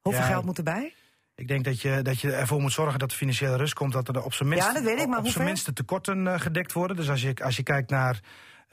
Hoeveel Ja, geld moet erbij? Ik denk dat je, dat je ervoor moet zorgen dat de financiële rust komt. Dat er op zijn minst, Ja, dat weet ik, maar op zijn minst de tekorten gedekt worden. Dus als je, als je kijkt naar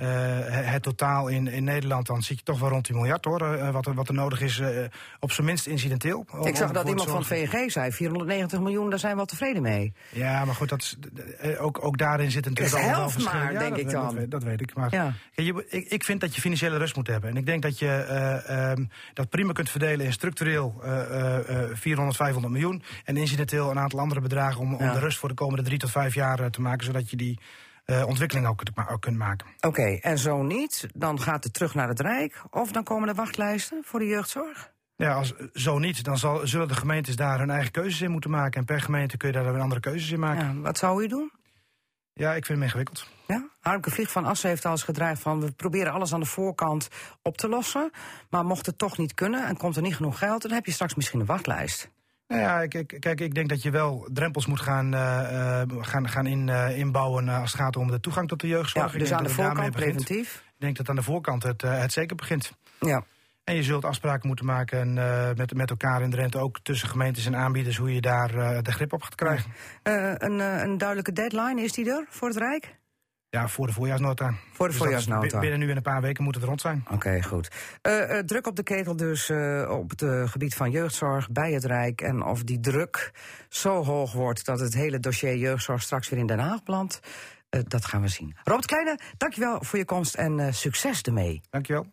het, het totaal in, in Nederland, dan zit je toch wel rond die miljard hoor. eh, wat, er, wat er nodig is, eh, op zijn minst incidenteel. Om- Ik zag dat iemand van VNG zei, 490 miljoen, daar zijn we wel tevreden mee. Ja, maar goed, dat is, eh, ook, ook daarin zit natuurlijk is helft maar, Ja, denk dat ik dan. Dat weet, dat weet ik. Maar Ja. Je, ik, ik vind dat je financiële rust moet hebben. En ik denk dat je eh, ehm, dat prima kunt verdelen in structureel eh, eh, eh, 400, 500 miljoen. En incidenteel een aantal andere bedragen om, om de rust voor de komende drie tot vijf jaar eh, te maken. Zodat je die eh, ontwikkeling ook, ook kunt maken. Oké, en zo niet, dan gaat het terug naar het Rijk. Of dan komen er wachtlijsten voor de jeugdzorg. Ja, als zo niet, dan zal, zullen de gemeentes daar hun eigen keuzes in moeten maken. En per gemeente kun je daar weer andere keuzes in maken. Ja, Ja, wat zou u doen? ik vind hem ingewikkeld. Ja? Harmke Vlieg van Assen heeft al eens gedreigd van... we proberen alles aan de voorkant op te lossen. Maar mocht het toch niet kunnen en komt er niet genoeg geld... dan heb je straks misschien een wachtlijst. Nou ja, ik- kijk, ik denk dat je wel drempels moet gaan, eh, eh, gaan, gaan in, eh, inbouwen als het gaat om de toegang tot de jeugdzorg. Ja, dus aan de voorkant preventief. Ik denk dat aan de voorkant het, het zeker begint. Ja. En je zult afspraken moeten maken en, met, met elkaar in de rente, ook tussen gemeentes en aanbieders, hoe je daar de grip op gaat krijgen. Een, een duidelijke deadline, is die er voor het Rijk? Ja, voor de voorjaarsnota. Voor de Dus voorjaarsnota. bi- Binnen nu en een paar weken moet het rond zijn. Oké, goed. Eh, eh, druk op de ketel dus eh, op het gebied van jeugdzorg bij het Rijk. En of die druk zo hoog wordt dat het hele dossier jeugdzorg straks weer in Den Haag belandt, eh, dat gaan we zien. Robert Kleine, dankjewel voor je komst en succes ermee. Dankjewel.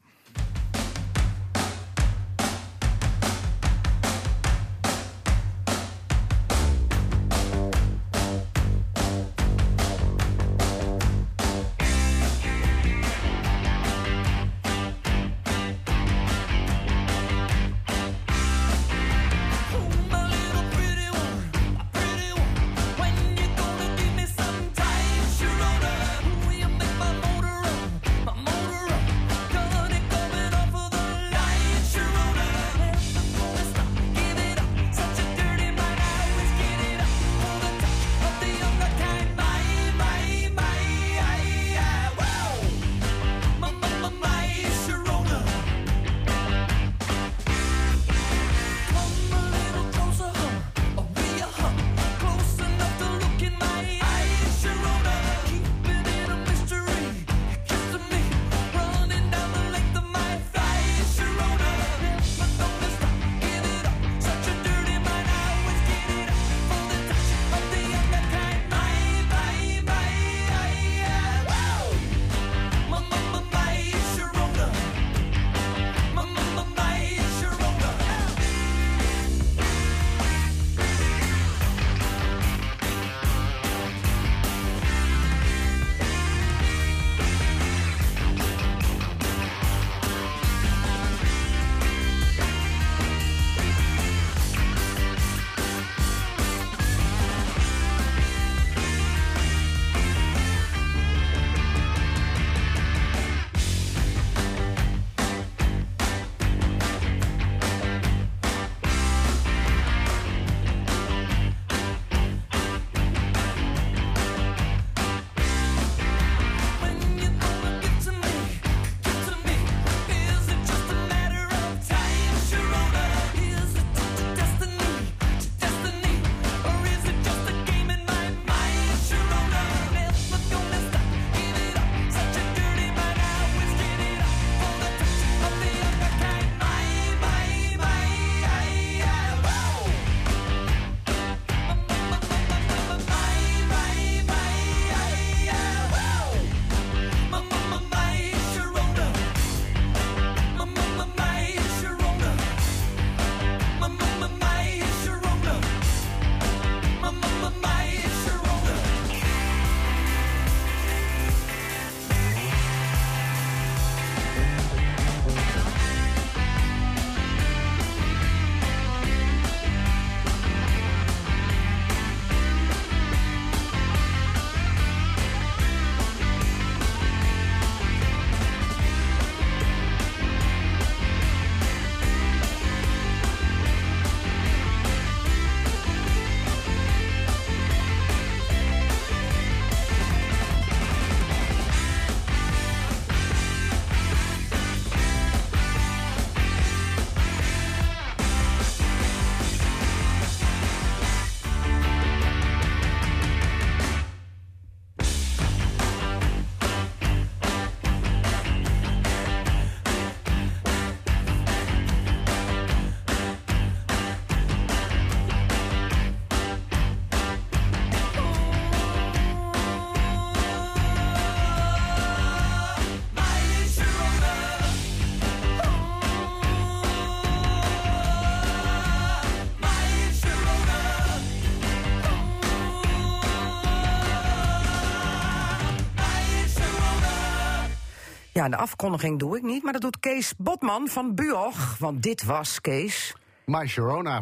Ja, de afkondiging doe ik niet, maar dat doet Kees Botman van Buog. Want dit was Kees. My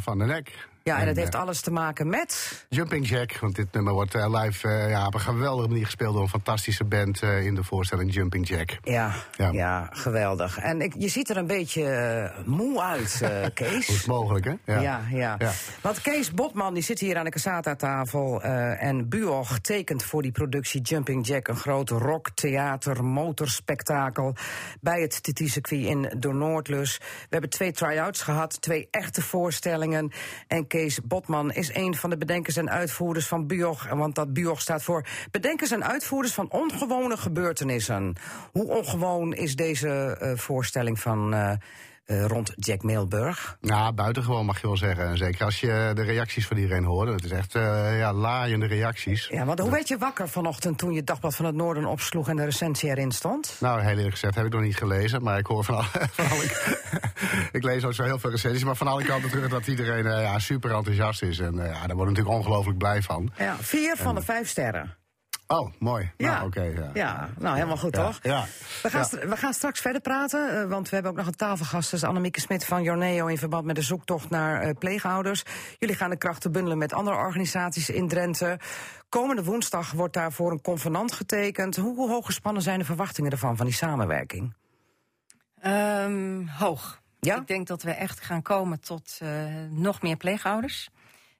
van de nek. Ja, en dat eh, heeft alles te maken met. Jumping Jack, want dit nummer wordt eh, live eh, ja, op een geweldige manier gespeeld door een fantastische band eh, in de voorstelling Jumping Jack. Ja, ja. Ja. geweldig. En ik, je ziet er een beetje eh, moe uit, eh, [LAUGHS] Kees. Hoe is mogelijk, hè? Ja, ja. Ja. Want Kees Botman die zit hier aan de Casata-tafel. eh, en Buog tekent voor die productie Jumping Jack... een groot rock, theater, motorspektakel... bij het TT-circuit in de Noordlus. We hebben twee try-outs gehad, twee echte voorstellingen. En Kees Botman is een van de bedenkers en uitvoerders van Buog. Want dat Buog staat voor bedenkers en uitvoerders van ongewone gebeurtenissen. Hoe ongewoon is deze eh, voorstelling van... eh, eh, rond Jack Milburg. Nou, buitengewoon mag je wel zeggen. En Zeker als je de reacties van iedereen hoorde. Het is echt eh, ja, laaiende reacties. Ja, want hoe werd je wakker vanochtend toen je het Dagblad van het Noorden opsloeg en de recensie erin stond? Nou, heel eerlijk gezegd heb ik nog niet gelezen. Maar ik hoor van, alle, [LAUGHS] van alle, Ik lees ook zo heel veel recensies. Maar van alle kanten terug dat iedereen eh, ja, super enthousiast is. En ja, daar word ik natuurlijk ongelooflijk blij van. Ja, vier van de vijf sterren. Oh, mooi. Ja, Nou, oké. ja. ja, nou helemaal goed Ja, toch? ja. We, gaan Ja. we gaan straks verder praten, eh, want we hebben ook nog een tafelgast. Dat is Annemieke Smit van Jorneo in verband met de zoektocht naar eh, pleegouders. Jullie gaan de krachten bundelen met andere organisaties in Drenthe. Komende woensdag wordt daarvoor een convenant getekend. Hoe hoog gespannen zijn de verwachtingen ervan, van die samenwerking? Ehm, hoog. Ja? Ik denk dat we echt gaan komen tot eh, nog meer pleegouders.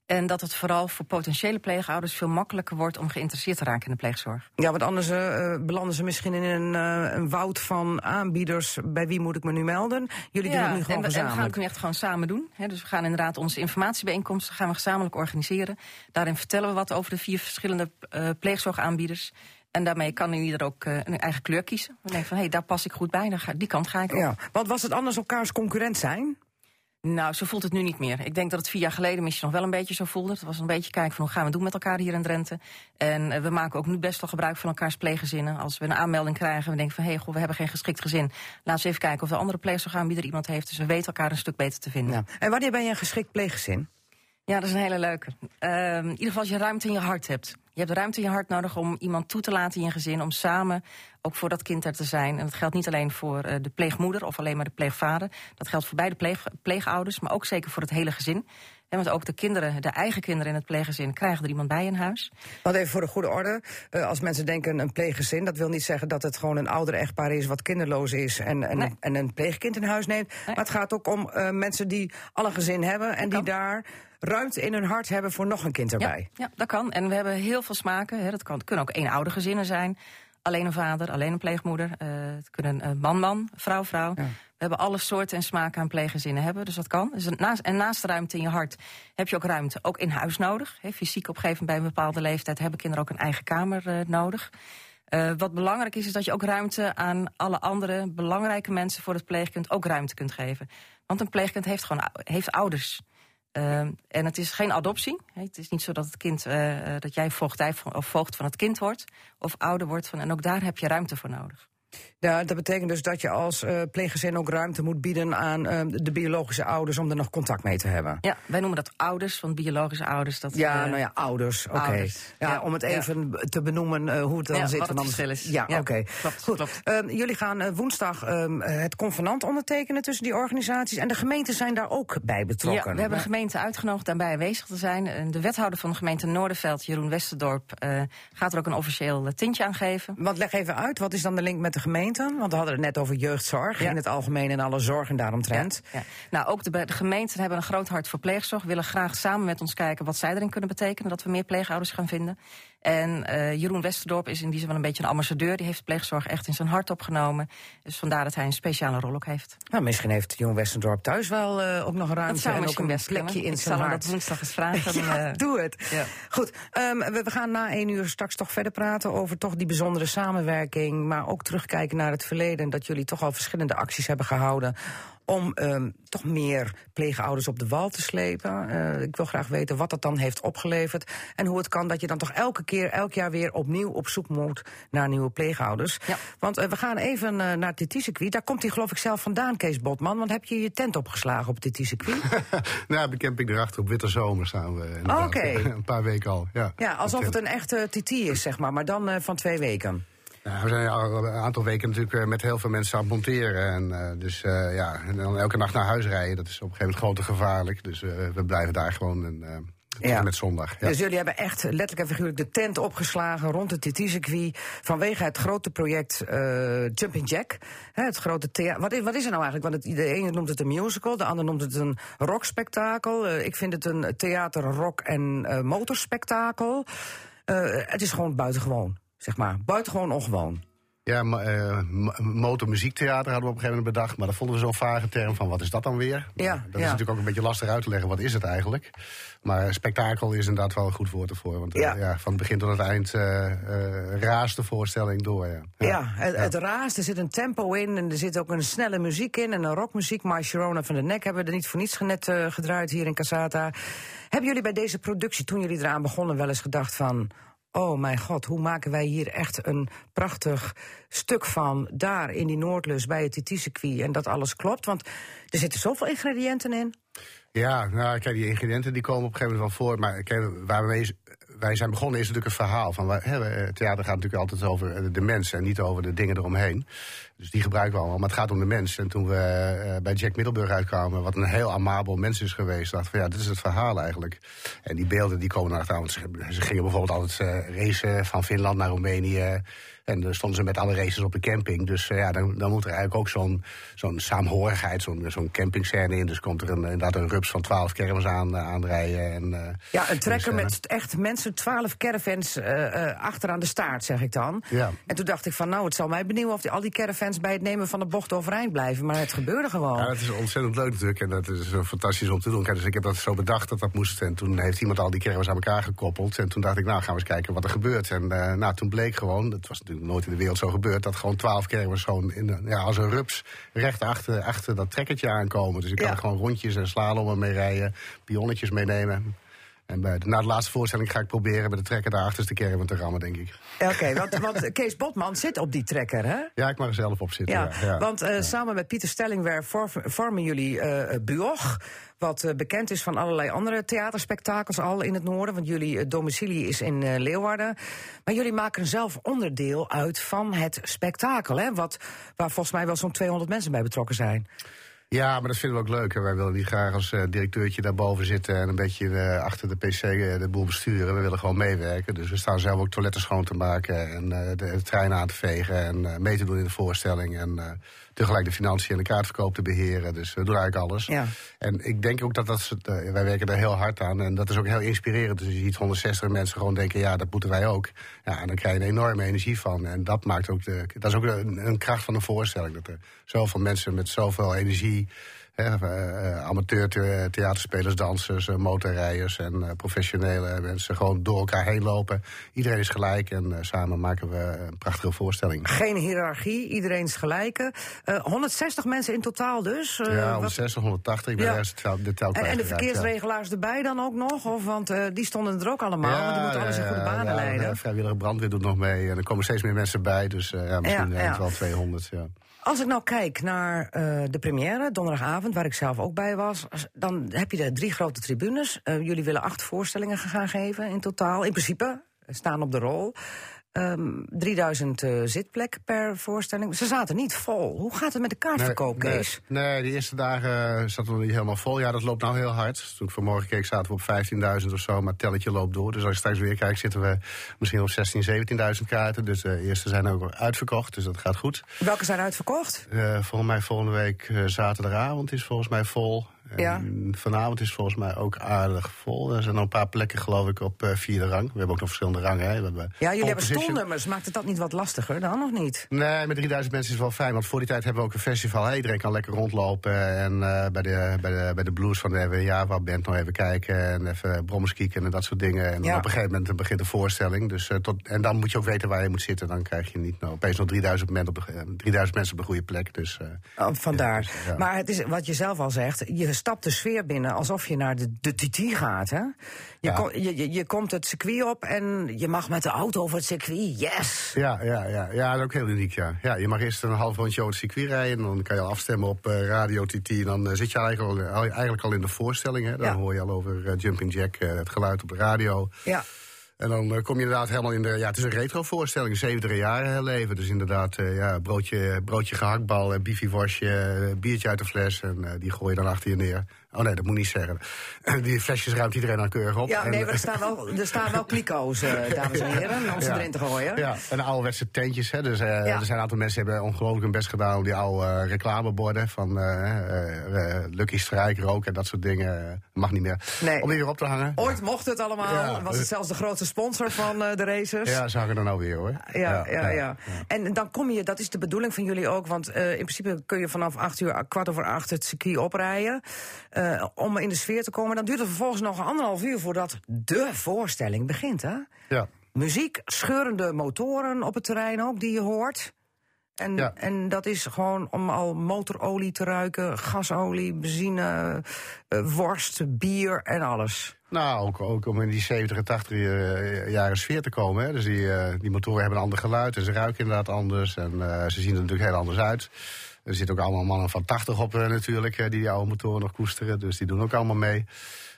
En dat het vooral voor potentiële pleegouders veel makkelijker wordt om geïnteresseerd te raken in de pleegzorg. Ja, want anders eh, belanden ze misschien in een, eh, een woud van aanbieders. Bij wie moet ik me nu melden? Jullie doen het nu gewoon en we, en we gaan het nu echt gewoon samen doen. Hè. Dus we gaan inderdaad onze informatiebijeenkomsten gaan we gezamenlijk organiseren. Daarin vertellen we wat over de vier verschillende eh, pleegzorgaanbieders. En daarmee kan ieder ook een eigen kleur kiezen. We denken van, hé, hey, daar pas ik goed bij, die kant ga ik op. Ja, want was het anders elkaars concurrent zijn? Nou, zo voelt het nu niet meer. Ik denk dat het vier jaar geleden misschien nog wel een beetje zo voelde. Het was een beetje kijken van hoe gaan we doen met elkaar hier in Drenthe. En eh, we maken ook nu best wel gebruik van elkaars pleeggezinnen. Als we een aanmelding krijgen, we denken van hé, hey, goh, we hebben geen geschikt gezin. Laten we eens even kijken of de andere pleegzorgaanbieder iemand heeft. Dus we weten elkaar een stuk beter te vinden. Ja. En wanneer ben je een geschikt pleeggezin? Ja, dat is een hele leuke. Ehm, in ieder geval als je ruimte in je hart hebt. Je hebt ruimte in je hart nodig om iemand toe te laten in je gezin. Om samen ook voor dat kind er te zijn. En dat geldt niet alleen voor eh, de pleegmoeder of alleen maar de pleegvader. Dat geldt voor beide pleeg, pleegouders, maar ook zeker voor het hele gezin. En want ook de kinderen, de eigen kinderen in het pleeggezin, krijgen er iemand bij in huis. Want even voor de goede orde, eh, als mensen denken een pleeggezin... dat wil niet zeggen dat het gewoon een ouder echtpaar is... wat kinderloos is en, en, Nee. en een pleegkind in huis neemt. Maar het gaat ook om eh, mensen die al een gezin hebben... en die kan. daar ruimte in hun hart hebben voor nog een kind erbij. Ja, ja, dat kan. En we hebben heel veel smaken. Hè. Dat kan, het kunnen ook eenoude gezinnen zijn. Alleen een vader, alleen een pleegmoeder. Eh, het kunnen een man-man, vrouw-vrouw. We hebben alle soorten en smaken aan pleeggezinnen hebben. Dus dat kan. Dus naast, en naast de ruimte in je hart heb je ook ruimte ook in huis nodig. Hè. Fysiek op een gegeven moment bij een bepaalde leeftijd hebben kinderen ook een eigen kamer eh, nodig. Eh, wat belangrijk is, is dat je ook ruimte aan alle andere belangrijke mensen voor het pleegkind ook ruimte kunt geven. Want een pleegkind heeft gewoon heeft ouders. Ehm, en het is geen adoptie. Het is niet zo dat het kind eh, eh, dat jij voogdij of voogd van het kind wordt of ouder wordt van. En ook daar heb je ruimte voor nodig. Ja, dat betekent dus dat je als eh pleeggezin ook ruimte moet bieden... aan eh, de biologische ouders om er nog contact mee te hebben. Ja, wij noemen dat ouders, want biologische ouders. Dat, Ja, eh, nou ja, ouders. Oké. Ja, Ja, om het ja. even te benoemen hoe het dan Ja, zit. wat het anders- verschil is. Ja, oké. Goed. klopt. Ehm, jullie gaan woensdag ehm, het convenant ondertekenen tussen die organisaties. En de gemeenten zijn daar ook bij betrokken. Ja, we hebben de gemeente uitgenodigd daarbij aanwezig te zijn. De wethouder van de gemeente Noorderveld, Jeroen Westerdorp, gaat er ook een officieel tintje aan geven. Want leg even uit, wat is dan de link met de gemeenten? Want we hadden het net over jeugdzorg Ja. in het algemeen en alle zorgen daaromtrent. Ja. Nou, ook de, de gemeenten hebben een groot hart voor pleegzorg. Willen graag samen met ons kijken wat zij erin kunnen betekenen. Dat we meer pleegouders gaan vinden. En eh, Jeroen Westerdorp is in die zin wel een beetje een ambassadeur. Die heeft pleegzorg echt in zijn hart opgenomen. Dus vandaar dat hij een speciale rol ook heeft. Nou, misschien heeft Jong Westendorp thuis wel eh, ook nog ruimte dat zou en ook een best plekje kunnen. in Ik zijn hart. dat woensdag eens vragen. [LAUGHS] Ja, eh, doe het. ja. Goed, ehm, we, we gaan na één uur straks toch verder praten over toch die bijzondere samenwerking. Maar ook terugkijken naar het verleden. Dat jullie toch al verschillende acties hebben gehouden. Om ehm, toch meer pleegouders op de wal te slepen. Eh, ik wil graag weten wat dat dan heeft opgeleverd. En hoe het kan dat je dan toch elke keer, elk jaar weer opnieuw op zoek moet naar nieuwe pleegouders. Ja. Want eh, we gaan even eh, naar het TT-circuit. Daar komt hij geloof ik zelf vandaan, Kees Botman. Want heb je je tent opgeslagen op het TT-circuit? [LAUGHS] nou, de camping erachter op Witte Zomer staan we. [LAUGHS] Een paar weken al, ja. Ja, alsof het een echte TT is, zeg maar, maar dan eh, van twee weken. Ja, we zijn al een aantal weken natuurlijk eh, met heel veel mensen aan het monteren. En, eh, dus eh, ja, en dan elke nacht naar huis rijden, dat is op een gegeven moment grote gevaarlijk. Dus we blijven daar gewoon en, Ja. met zondag. Ja. Dus jullie hebben echt letterlijk en figuurlijk de tent opgeslagen rond het TT-circuit vanwege het grote project Jumping Jack. Hè, het grote thea- wat, is, wat is er nou eigenlijk? Want het, de ene noemt het een musical, de ander noemt het een rockspektakel. Eh, ik vind het een theater, rock en eh, motorspektakel. Het is gewoon buitengewoon, zeg maar. Buitengewoon ongewoon. Ja, m- motormuziektheater hadden we op een gegeven moment bedacht. Maar dat vonden we zo'n vage term van wat is dat dan weer? Ja, dat is ja. natuurlijk ook een beetje lastig uit te leggen. Wat is het eigenlijk? Maar spektakel is inderdaad wel een goed woord ervoor. Want eh, ja. van het begin tot het eind eh, raast de voorstelling door. Ja, Ja, het, het raast, er zit een tempo in en er zit ook een snelle muziek in en een rockmuziek. Maar Sharona van der Nek hebben we er niet voor niets net gedraaid hier in Casata. Hebben jullie bij deze productie, toen jullie eraan begonnen, wel eens gedacht van... Oh mijn god, hoe maken wij hier echt een prachtig stuk van... daar in die Noordlus bij het TT-circuit en dat alles klopt? Want er zitten zoveel ingrediënten in. Ja, nou, kijk, die ingrediënten die komen op een gegeven moment wel voor. Maar kijk, waar wij, zijn begonnen is natuurlijk het verhaal. Van, hè, het theater gaat natuurlijk altijd over eh, de mens en niet over de dingen eromheen. Dus die gebruiken we allemaal. Maar het gaat om de mens. En toen we eh, bij Jack Middelburg uitkwamen, wat een heel amabel mens is geweest, dachten we, ja, dit is het verhaal eigenlijk. En die beelden die komen naar want ze, ze gingen bijvoorbeeld altijd eh, racen van Finland naar Roemenië. En dan stonden ze met alle races op de camping. Dus eh, ja, dan, dan moet er eigenlijk ook zo'n zo'n saamhorigheid, zo'n zo'n campingscène in. Dus komt er een, inderdaad een rups van twaalf kermis aan, eh, aanrijden. En, eh, Ja, een trekker dus, met echt mensen, twaalf caravans eh achteraan de staart, zeg ik dan. Ja. En toen dacht ik van, nou, het zal mij benieuwen of die, al die caravans bij het nemen van de bocht overeind blijven. Maar het gebeurde gewoon. Ja, dat is ontzettend leuk natuurlijk. En dat is fantastisch om te doen. Kijk, Dus ik heb dat zo bedacht dat dat moest. En toen heeft iemand al die caravans aan elkaar gekoppeld. En toen dacht ik, nou gaan we eens kijken wat er gebeurt. En nou, toen bleek gewoon, dat was natuurlijk nooit in de wereld zo gebeurd... dat gewoon twaalf caravans gewoon in, ja, als een rups recht achter, achter dat trekkertje aankomen. Dus ik kan Ja. er gewoon rondjes en slalommen mee rijden, pionnetjes meenemen. En bij de, na de laatste voorstelling ga ik proberen met de trekker daar achterste caravan te rammen, denk ik. Oké, [LAUGHS] want, want Kees Botman zit op die trekker, hè? Ja, ik mag er zelf op zitten. Ja, Ja, ja. want eh, samen met Pieter Stellingwer vor- vormen jullie eh Buog. Wat eh, bekend is van allerlei andere theaterspektakels al in het noorden. Want jullie eh, domicilie is in eh, Leeuwarden. Maar jullie maken zelf onderdeel uit van het spektakel. Hè? Wat, waar volgens mij wel zo'n 200 mensen bij betrokken zijn. Ja, maar dat vinden we ook leuk. En wij willen niet graag als eh, directeurtje daarboven zitten en een beetje eh, achter de pc eh, de boel besturen. We willen gewoon meewerken. Dus we staan zelf ook toiletten schoon te maken en de, de trein aan te vegen en mee te doen in de voorstelling. En tegelijk de financiën en de kaartverkoop te beheren. Dus we doen eigenlijk alles. Ja. En ik denk ook dat dat, eh, wij werken daar heel hard aan. En dat is ook heel inspirerend. Dus je ziet 160 mensen gewoon denken, ja, dat moeten wij ook. Ja, en dan krijg je een enorme energie van. En dat maakt ook de, dat is ook een, een kracht van een voorstelling. Dat er zoveel mensen met zoveel energie, amateur the- theaterspelers, dansers, eh, motorrijders en eh, professionele mensen gewoon door elkaar heen lopen. Iedereen is gelijk en eh, samen maken we een prachtige voorstelling. Geen hiërarchie, iedereen is gelijke. Eh 160 mensen in totaal dus. eh, Ja, wat- 160, 180. Ik ben Ja. de tel, de tel en, en de ja. verkeersregelaars erbij dan ook nog? Of, want eh, die stonden er ook allemaal, want die moeten alles in goede banen ja, leiden. de vrijwillige brandweer doet nog mee. En er komen steeds meer mensen bij. Dus eh, ja, misschien Ja, ja, ja. wel 200. Ja. Als ik nou kijk naar eh, de première, donderdagavond, waar ik zelf ook bij was, dan heb je er drie grote tribunes. Eh, jullie willen acht voorstellingen gaan geven in totaal. In principe eh, staan op de rol. Ehm 3000 eh, zitplek per voorstelling. Ze zaten niet vol. Hoe gaat het met de kaartverkoop, nee, Kees? Nee, nee, de eerste dagen eh, zaten we niet helemaal vol. Ja, dat loopt nou heel hard. Toen ik vanmorgen keek zaten we op 15.000 of zo. Maar het telletje loopt door. Dus als je straks weer kijkt zitten we misschien op 16.000, 17.000 kaarten. Dus de eerste zijn ook uitverkocht. Dus dat gaat goed. Welke zijn uitverkocht? Eh, volgens mij volgende week eh, zaterdagavond is volgens mij vol. Ja. vanavond is volgens mij ook aardig vol. Er zijn nog een paar plekken geloof ik op eh, vierde rang. We hebben ook nog verschillende rangen. Hè. We hebben Ja, jullie hebben stoelnummers. Maakt het dat niet wat lastiger dan, of niet? Nee, met 3000 mensen is wel fijn. Want voor die tijd hebben we ook een festival. Hey, iedereen kan lekker rondlopen. En eh, bij, de, bij, de, bij de blues van de Java Band nog even kijken. En even brommers kieken en dat soort dingen. En dan Ja. op een gegeven moment begint de voorstelling. Dus, eh, tot, en dan moet je ook weten waar je moet zitten. Dan krijg je niet nou, opeens nog 3000, men op de, eh, 3000 mensen op de goede plek. Dus, eh, Oh, vandaar. Dus, ja. Maar het is wat je zelf al zegt. Je stapt de sfeer binnen alsof je naar de, de TT gaat. Hè? Je, Ja. kom- je, je, je komt het circuit op en je mag met de auto over het circuit. Yes! Ja, ja, ja, ja, dat is ook heel uniek, ja. ja. Je mag eerst een half rondje over het circuit rijden... en dan kan je al afstemmen op eh, Radio TT... en dan eh, zit je eigenlijk al, eigenlijk al in de voorstelling. Hè. Dan Ja. hoor je al over eh, Jumping Jack, het geluid op de radio. Ja. En dan eh, kom je inderdaad helemaal in de. Ja, het is een retro-voorstelling, 70 jaren herleven. Dus inderdaad, eh, ja, broodje, broodje gehaktbal, en biefieworstje, eh, biertje uit de fles. En die gooi je dan achter je neer. Oh nee, dat moet niet zeggen. [CLEARS THROAT] die flesjes ruimt iedereen dan keurig op. Ja, nee, eh, maar er staan wel, [LAUGHS] er staan wel kliko's, eh, dames en heren, om ze Ja. erin te gooien. Ja, en ouderwetse tentjes. Hè. Dus, eh, Er zijn een aantal mensen die hebben ongelooflijk hun best gedaan... om die oude reclameborden van Lucky Strike, rook en dat soort dingen... mag niet meer. Nee. Om die weer op te hangen. Ooit mocht het allemaal, Ja. was het zelfs de grootste sponsor van de races. Ja, ze hangen er nou weer hoor. Ja, ja, ja, En dan kom je, dat is de bedoeling van jullie ook, want in principe kun je vanaf acht uur, kwart over acht het circuit oprijden. Eh, om in de sfeer te komen. Dan duurt het vervolgens nog anderhalf uur voordat de voorstelling begint. Hè? Ja. Muziek, scheurende motoren op het terrein ook, die je hoort. En, Ja. en dat is gewoon om al motorolie te ruiken, gasolie, benzine, eh, worst, bier en alles. Nou, ook, ook om in die 70 en 80 eh, jaren sfeer te komen. Hè. Dus die, die motoren hebben een ander geluid en ze ruiken inderdaad anders. En ze zien er natuurlijk heel anders uit. Er zitten ook allemaal mannen van 80 op eh, natuurlijk, eh, die die oude motoren nog koesteren. Dus die doen ook allemaal mee.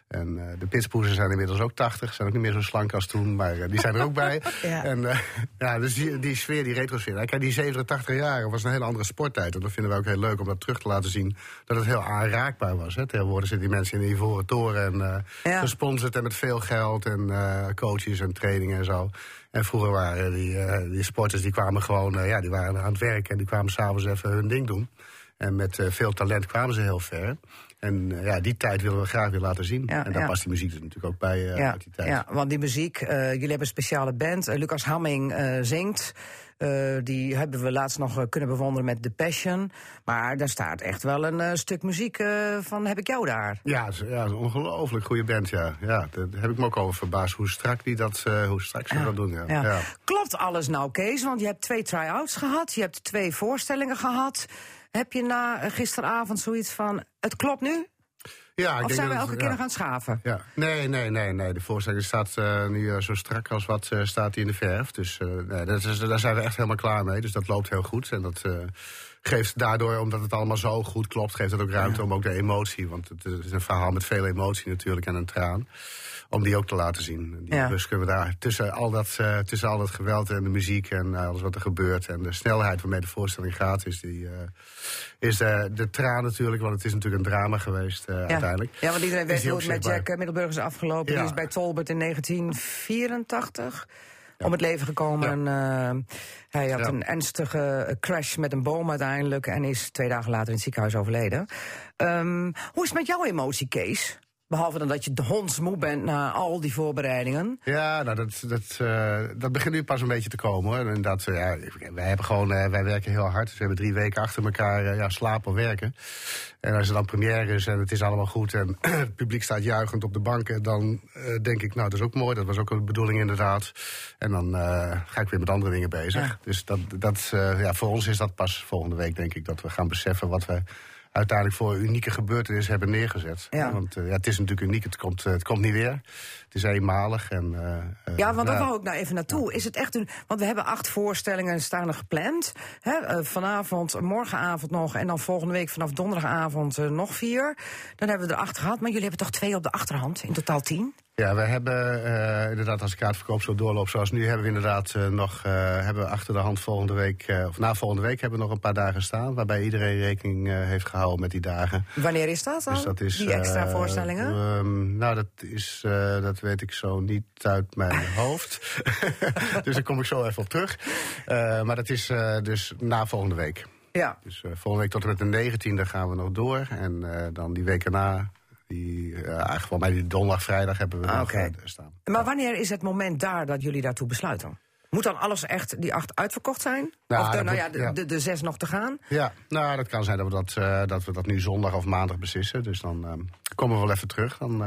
En eh, de pitspoezers zijn inmiddels ook 80. Zijn ook niet meer zo slank als toen, maar die zijn er ook bij. [LAUGHS] Ja. En eh, [LAUGHS] ja, dus die, die sfeer, die retro-sfeer. Kijk, die 70, 80 jaren was een hele andere sporttijd. En dat vinden wij ook heel leuk om dat terug te laten zien. Dat het heel aanraakbaar was. Hè. Tegenwoordig zitten die mensen in de ivoren toren en Ja. gesponsord en met veel geld en coaches en trainingen en zo. En vroeger waren die, eh, die sporters die kwamen gewoon, eh, ja, die waren aan het werk en die kwamen s'avonds even hun ding doen. En met eh, veel talent kwamen ze heel ver. En ja, die tijd willen we graag weer laten zien. Ja, en daar ja. past die muziek er natuurlijk ook bij ja, uit die tijd. ja, want die muziek, jullie hebben een speciale band. Lucas Hamming zingt. Eh, die hebben we laatst nog eh, kunnen bewonderen met The Passion. Maar daar staat echt wel een eh, stuk muziek van heb ik jou daar. Ja, ja, een ongelooflijk goede band, ja. ja. Daar heb ik me ook over verbaasd hoe strak die dat, hoe strak ze dat doen. Ja. Ja. Ja. Klopt alles nou, Kees? Want je hebt twee try-outs gehad. Je hebt twee voorstellingen gehad. Heb je na gisteravond zoiets van, het klopt nu? Ja, ik Of denk zijn we elke keer ja. nog aan het schaven? Ja, nee, nee, nee, nee. De voorstelling staat eh, nu eh, zo strak als wat eh, staat die in de verf. Dus nee, dat is, daar zijn we echt helemaal klaar mee. Dus dat loopt heel goed. En dat geeft daardoor, omdat het allemaal zo goed klopt, geeft het ook ruimte om ook de emotie. Want het, is een verhaal met veel emotie natuurlijk en een traan. Om die ook te laten zien. Die, Ja. Dus kunnen we daar tussen al, dat, eh, tussen al dat geweld en de muziek en eh, alles wat er gebeurt. En de snelheid waarmee de voorstelling gaat, is, die, eh, is de, de traan natuurlijk. Want het is natuurlijk een drama geweest uiteindelijk. Ja, want iedereen weet hoe het met. Jack Middelburg is afgelopen. Die is bij Tolbert in 1984 om het leven gekomen. En, eh, hij had Ja. een ernstige eh, crash met een boom uiteindelijk... en is twee dagen later in het ziekenhuis overleden. Ehm, hoe is het met jouw emotie, Kees? Behalve dan dat je de hondsmoe bent na al die voorbereidingen. Ja, nou, dat, dat, eh, dat begint nu pas een beetje te komen hoor. En dat, eh, ja, wij, hebben gewoon, eh, wij werken heel hard. Dus we hebben drie weken achter elkaar ja, slapen werken. En als er dan première is en het is allemaal goed en [CLEARS THROAT] het publiek staat juichend op de banken, dan denk ik, nou, dat is ook mooi. Dat was ook een bedoeling inderdaad. En dan ga ik weer met andere dingen bezig. Ja. Dus dat, dat, ja, voor ons is dat pas volgende week, denk ik, dat we gaan beseffen wat we uiteindelijk voor unieke gebeurtenissen hebben neergezet. Ja. Want eh, ja, het is natuurlijk uniek, het komt, eh, het komt niet weer. Het is eenmalig. En, eh, eh, Ja, want daar ja. wou ik nou even naartoe. Is het echt een. Want we hebben acht voorstellingen staan er gepland. Hè, eh, vanavond, morgenavond nog. En dan volgende week vanaf donderdagavond nog vier. Dan hebben we er acht gehad. Maar jullie hebben toch twee op de achterhand? In totaal tien? Ja, we hebben inderdaad, als de kaartverkoop zo doorloopt zoals nu, hebben we inderdaad nog hebben we achter de hand volgende week, of na volgende week hebben we nog een paar dagen staan, waarbij iedereen rekening heeft gehouden met die dagen. Wanneer is dat dan? Dus dat is, die extra voorstellingen? ehm, nou, dat is, dat weet ik zo niet uit mijn [LAUGHS] hoofd. [LAUGHS] dus daar kom ik zo even op terug. Eh, maar dat is eh, dus na volgende week. ja. Dus eh, volgende week tot en met de 19e gaan we nog door. En dan die weken na, die, eigenlijk wel bij die donderdag, vrijdag hebben we Ah, nog oké. staan. Maar wanneer is het moment daar dat jullie daartoe besluiten? Moet dan alles echt, die acht uitverkocht zijn? Nou, of de, nou ja, de, ja. De, de zes nog te gaan? Ja, nou, dat kan zijn dat we dat, dat, we dat nu zondag of maandag beslissen. Dus dan komen we wel even terug. Dan,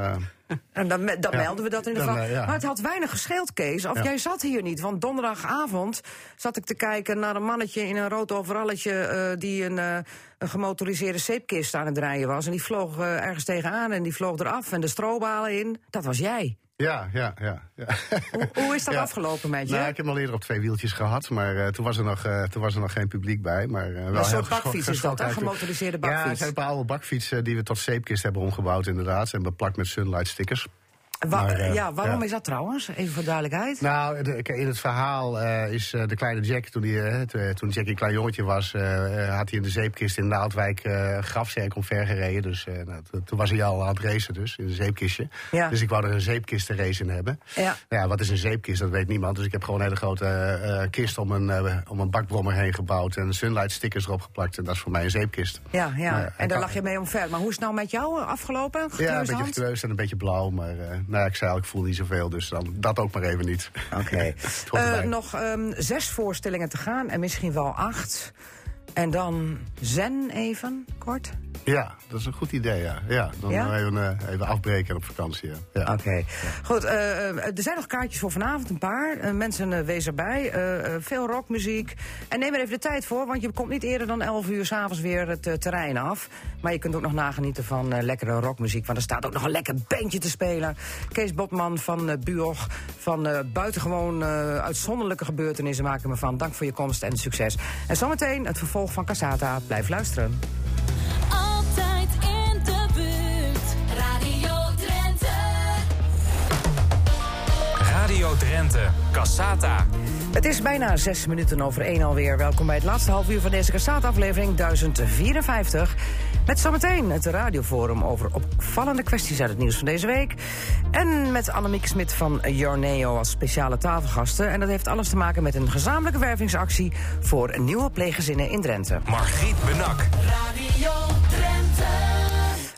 [LAUGHS] En dan, dan Ja. melden we dat in de vak. eh, ja. Maar het had weinig gescheeld, Kees. Of Ja. jij zat hier niet. Want donderdagavond zat ik te kijken naar een mannetje in een rood overalletje... eh, die een, eh, een gemotoriseerde zeepkist aan het draaien was. En die vloog eh, ergens tegenaan en die vloog eraf en de strobalen in. Dat was jij. Ja, ja, ja. ja. Hoe, hoe is dat [LAUGHS] Ja. afgelopen met je? Nou, ik heb hem al eerder op twee wieltjes gehad, maar eh, toen, was er nog, eh, toen was er nog geen publiek bij. Maar, eh, wel een heel soort geschok- bakfiets is dat, hè? Gemotoriseerde Ja, bakfiets. het zijn een paar oude bakfietsen die we tot zeepkist hebben omgebouwd inderdaad. En beplakt met Sunlight stickers. Wa- Maar, eh, ja, waarom ja. is dat trouwens? Even voor duidelijkheid. Nou, de- in het verhaal eh, is eh, de kleine Jack, toen, die, toen Jack een klein jongetje was, had hij in de zeepkist in Naaldwijk een grafzerk omver gereden. Dus nou, toen was hij al aan het racen dus, in een zeepkistje. Ja. Dus ik wou er een zeepkistenrace in hebben. Ja. Nou ja, wat is een zeepkist, dat weet niemand. Dus ik heb gewoon een hele grote kist om een, om een bakbrommer heen gebouwd. En sunlight stickers erop geplakt. En dat is voor mij een zeepkist. Ja, ja. Nou en daar lag je mee omver. Maar hoe is het nou met jou afgelopen? Ja, een beetje gekleurd en een beetje blauw. Maar nou ik zei al, ik voel niet zoveel. Dus dan, dat ook maar even niet. Oké. [LAUGHS] Eh, nog ehm, zes voorstellingen te gaan en misschien wel acht. En dan zen even, kort. Ja, dat is een goed idee, ja. ja dan Ja? Even, eh, even afbreken en op vakantie, ja. ja. Oké. Goed, eh, eh, er zijn nog kaartjes voor vanavond, een paar. Mensen, wees erbij. Veel rockmuziek. En neem er even de tijd voor, want je komt niet eerder dan 11 uur s'avonds weer het terrein af. Maar je kunt ook nog nagenieten van lekkere rockmuziek. Want er staat ook nog een lekker bandje te spelen. Kees Botman van Buog. Van buitengewoon uitzonderlijke gebeurtenissen maken we van. Dank voor je komst en succes. En zometeen het vervolg van Casata. Blijf luisteren. Altijd in de buurt. Radio Drenthe. Radio Drenthe, Cassata. Het is bijna zes minuten over één alweer. Welkom bij het laatste half uur van deze Cassata-aflevering 1054. Met zometeen het radioforum over opvallende kwesties uit het nieuws van deze week. En met Annemiek Smit van Jorneo als speciale tafelgasten. En dat heeft alles te maken met een gezamenlijke wervingsactie... voor nieuwe pleeggezinnen in Drenthe. Margriet Benak. Radio Drenthe.